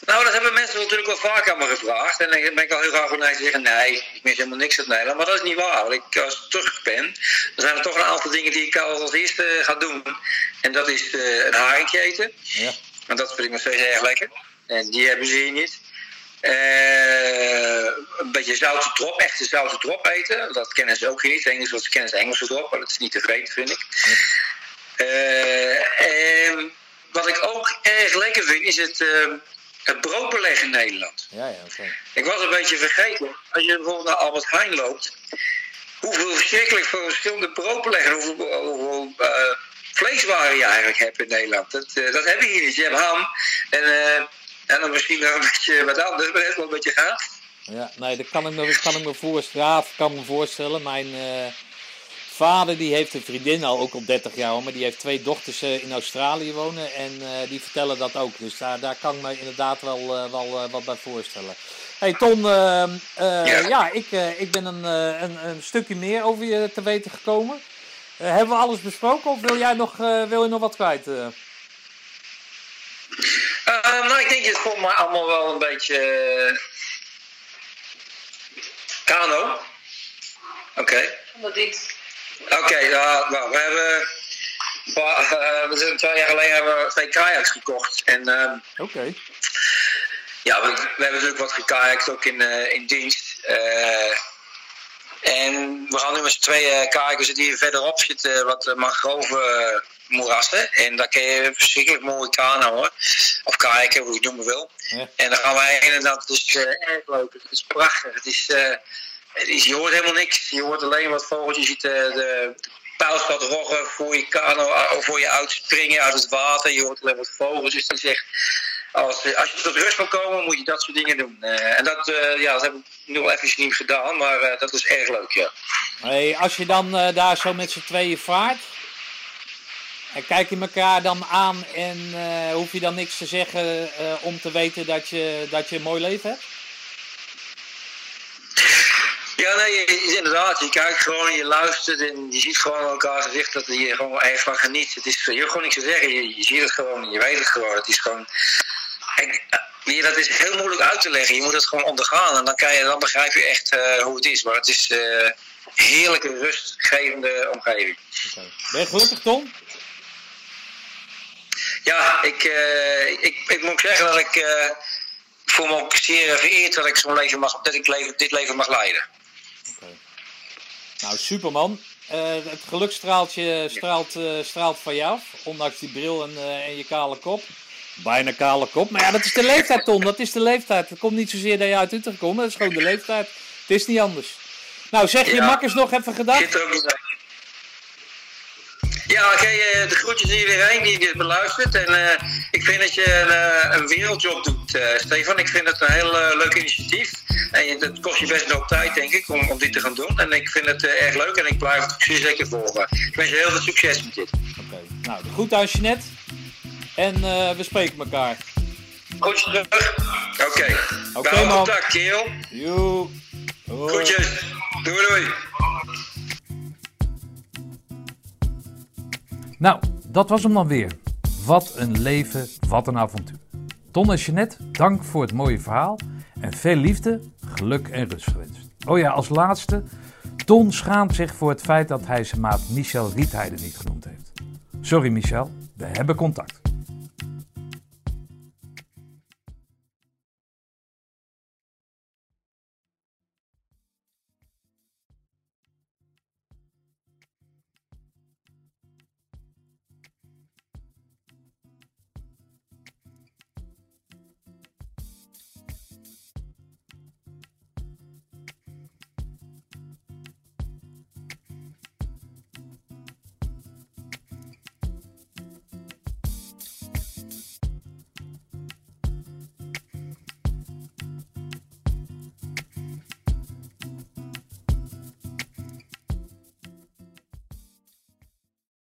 Nou, dat hebben mensen natuurlijk wel vaak aan me gevraagd. En dan ben ik al heel graag vanuit te zeggen: nee, ik mis helemaal niks uit Nederland. Maar dat is niet waar. Want ik, als ik terug ben, dan zijn er toch een aantal dingen die ik als eerste ga doen. En dat is eh, een haringje eten. Ja. Want dat vind ik nog steeds erg lekker. En die hebben ze hier niet. Eh, een beetje zoute drop, echte zoute drop eten. Dat kennen ze ook hier niet. Het enige wat ze kennen is Engelse drop, maar dat is niet te vreten, vind ik. Eh, en wat ik ook erg lekker vind, is het, eh, het broodbeleg in Nederland. Ja, ja, oké. Ik was een beetje vergeten, als je bijvoorbeeld naar Albert Heijn loopt, hoeveel verschrikkelijk veel verschillende broodbeleggen, hoeveel, hoeveel eh, vleeswaren je eigenlijk hebt in Nederland. Dat, eh, dat heb je hier niet. Je hebt ham en, eh, en dan misschien nog een beetje wat anders, maar net wel een beetje gaaf. Ja, nee, dat kan ik me, kan ik me voorstellen. Kan me voorstellen. Mijn eh, vader die heeft een vriendin al ook al 30 jaar, maar die heeft twee dochters in Australië wonen en die vertellen dat ook. Dus daar, daar kan ik me inderdaad wel, wel wat bij voorstellen. Hey Ton, Ja. ja, ik, ik ben een, een, een stukje meer over je te weten gekomen. Eh, hebben we alles besproken of wil jij nog, eh, wil je nog wat kwijt? eh? Nou, ik denk dat het voor mij allemaal wel een beetje. Kano. Oké. Dit. Oké, ja, nou, we hebben. we zijn twee jaar geleden hebben we twee kayaks gekocht. En ehm, Oké. ja, we, we hebben natuurlijk wat gekayakt ook in, eh, in dienst. Eh, En we gaan nu met z'n tweeën kijken, we zitten hier verderop, zitten wat mangrove moerassen. En daar kun je verschrikkelijk mooi kano hoor. Of kijken, hoe je het noemen wil. Ja. En dan gaan we heen en dat is eh, erg leuk. Het is prachtig. Het is, eh, het is, je hoort helemaal niks. Je hoort alleen wat vogeltjes. Je ziet eh, de pijlstad roggen voor je kano, of voor je uitspringen uit het water. Je hoort alleen wat vogels. Dus het is echt, als, als je tot rust wil komen, moet je dat soort dingen doen. Eh, en dat, eh, ja, dat heb ik nu al even niet gedaan, maar eh, dat is erg leuk, ja. Hey, als je dan daar zo met z'n tweeën vaart. En kijk je elkaar dan aan en eh, hoef je dan niks te zeggen om te weten dat je, dat je een mooi leven hebt? Ja, nee, inderdaad. Je kijkt gewoon, je luistert en je ziet gewoon aan elkaar gezicht dat je gewoon erg van geniet. Het is, je hebt gewoon niks te zeggen. Je, je ziet het gewoon, je weet het gewoon. Het is gewoon... Eh, ja, dat is heel moeilijk uit te leggen. Je moet het gewoon ondergaan en dan, kan je, dan begrijp je echt eh, hoe het is. Maar het is eh heerlijke, rustgevende omgeving. Ben je gelukkig, Tom? Ja, ik, ik, ik moet zeggen dat ik voel me ook zeer vereerd dat ik zo'n leven mag, dat ik leven, dit leven mag leiden. Nou, superman. Eh, het gelukstraaltje straalt, straalt van je af, ondanks die bril en, en je kale kop. Bijna kale kop. Maar ja, dat is de leeftijd, Tom. Dat is de leeftijd. Het komt niet zozeer dat je uit Utrecht komt. Dat is gewoon de leeftijd. Het is niet anders. Nou, zeg je Ja. makkers nog even bij. Ja, oké, eh, de groetjes aan iedereen die dit beluistert. En eh, ik vind dat je een, eh, een wereldjob doet, Stefan. Ik vind het een heel leuk initiatief. En het kost je best nog tijd, denk ik, om, om dit te gaan doen. En ik vind het erg leuk en ik blijf het zeer zeker volgen. Ik wens je heel veel succes met dit. Oké. Nou, de groet aan Jeanette. En eh, we spreken elkaar. Groetjes terug. Oké. Oké, We houden man. contact, kerel. Joe. Groetjes. Doei, doei. Nou, dat was hem dan weer. Wat een leven, wat een avontuur. Ton en Jeanette, dank voor het mooie verhaal. En veel liefde, geluk en rust gewenst. Oh ja, als laatste. Ton schaamt zich voor het feit dat hij zijn maat Michel Rietheide niet genoemd heeft. Sorry Michel, we hebben contact.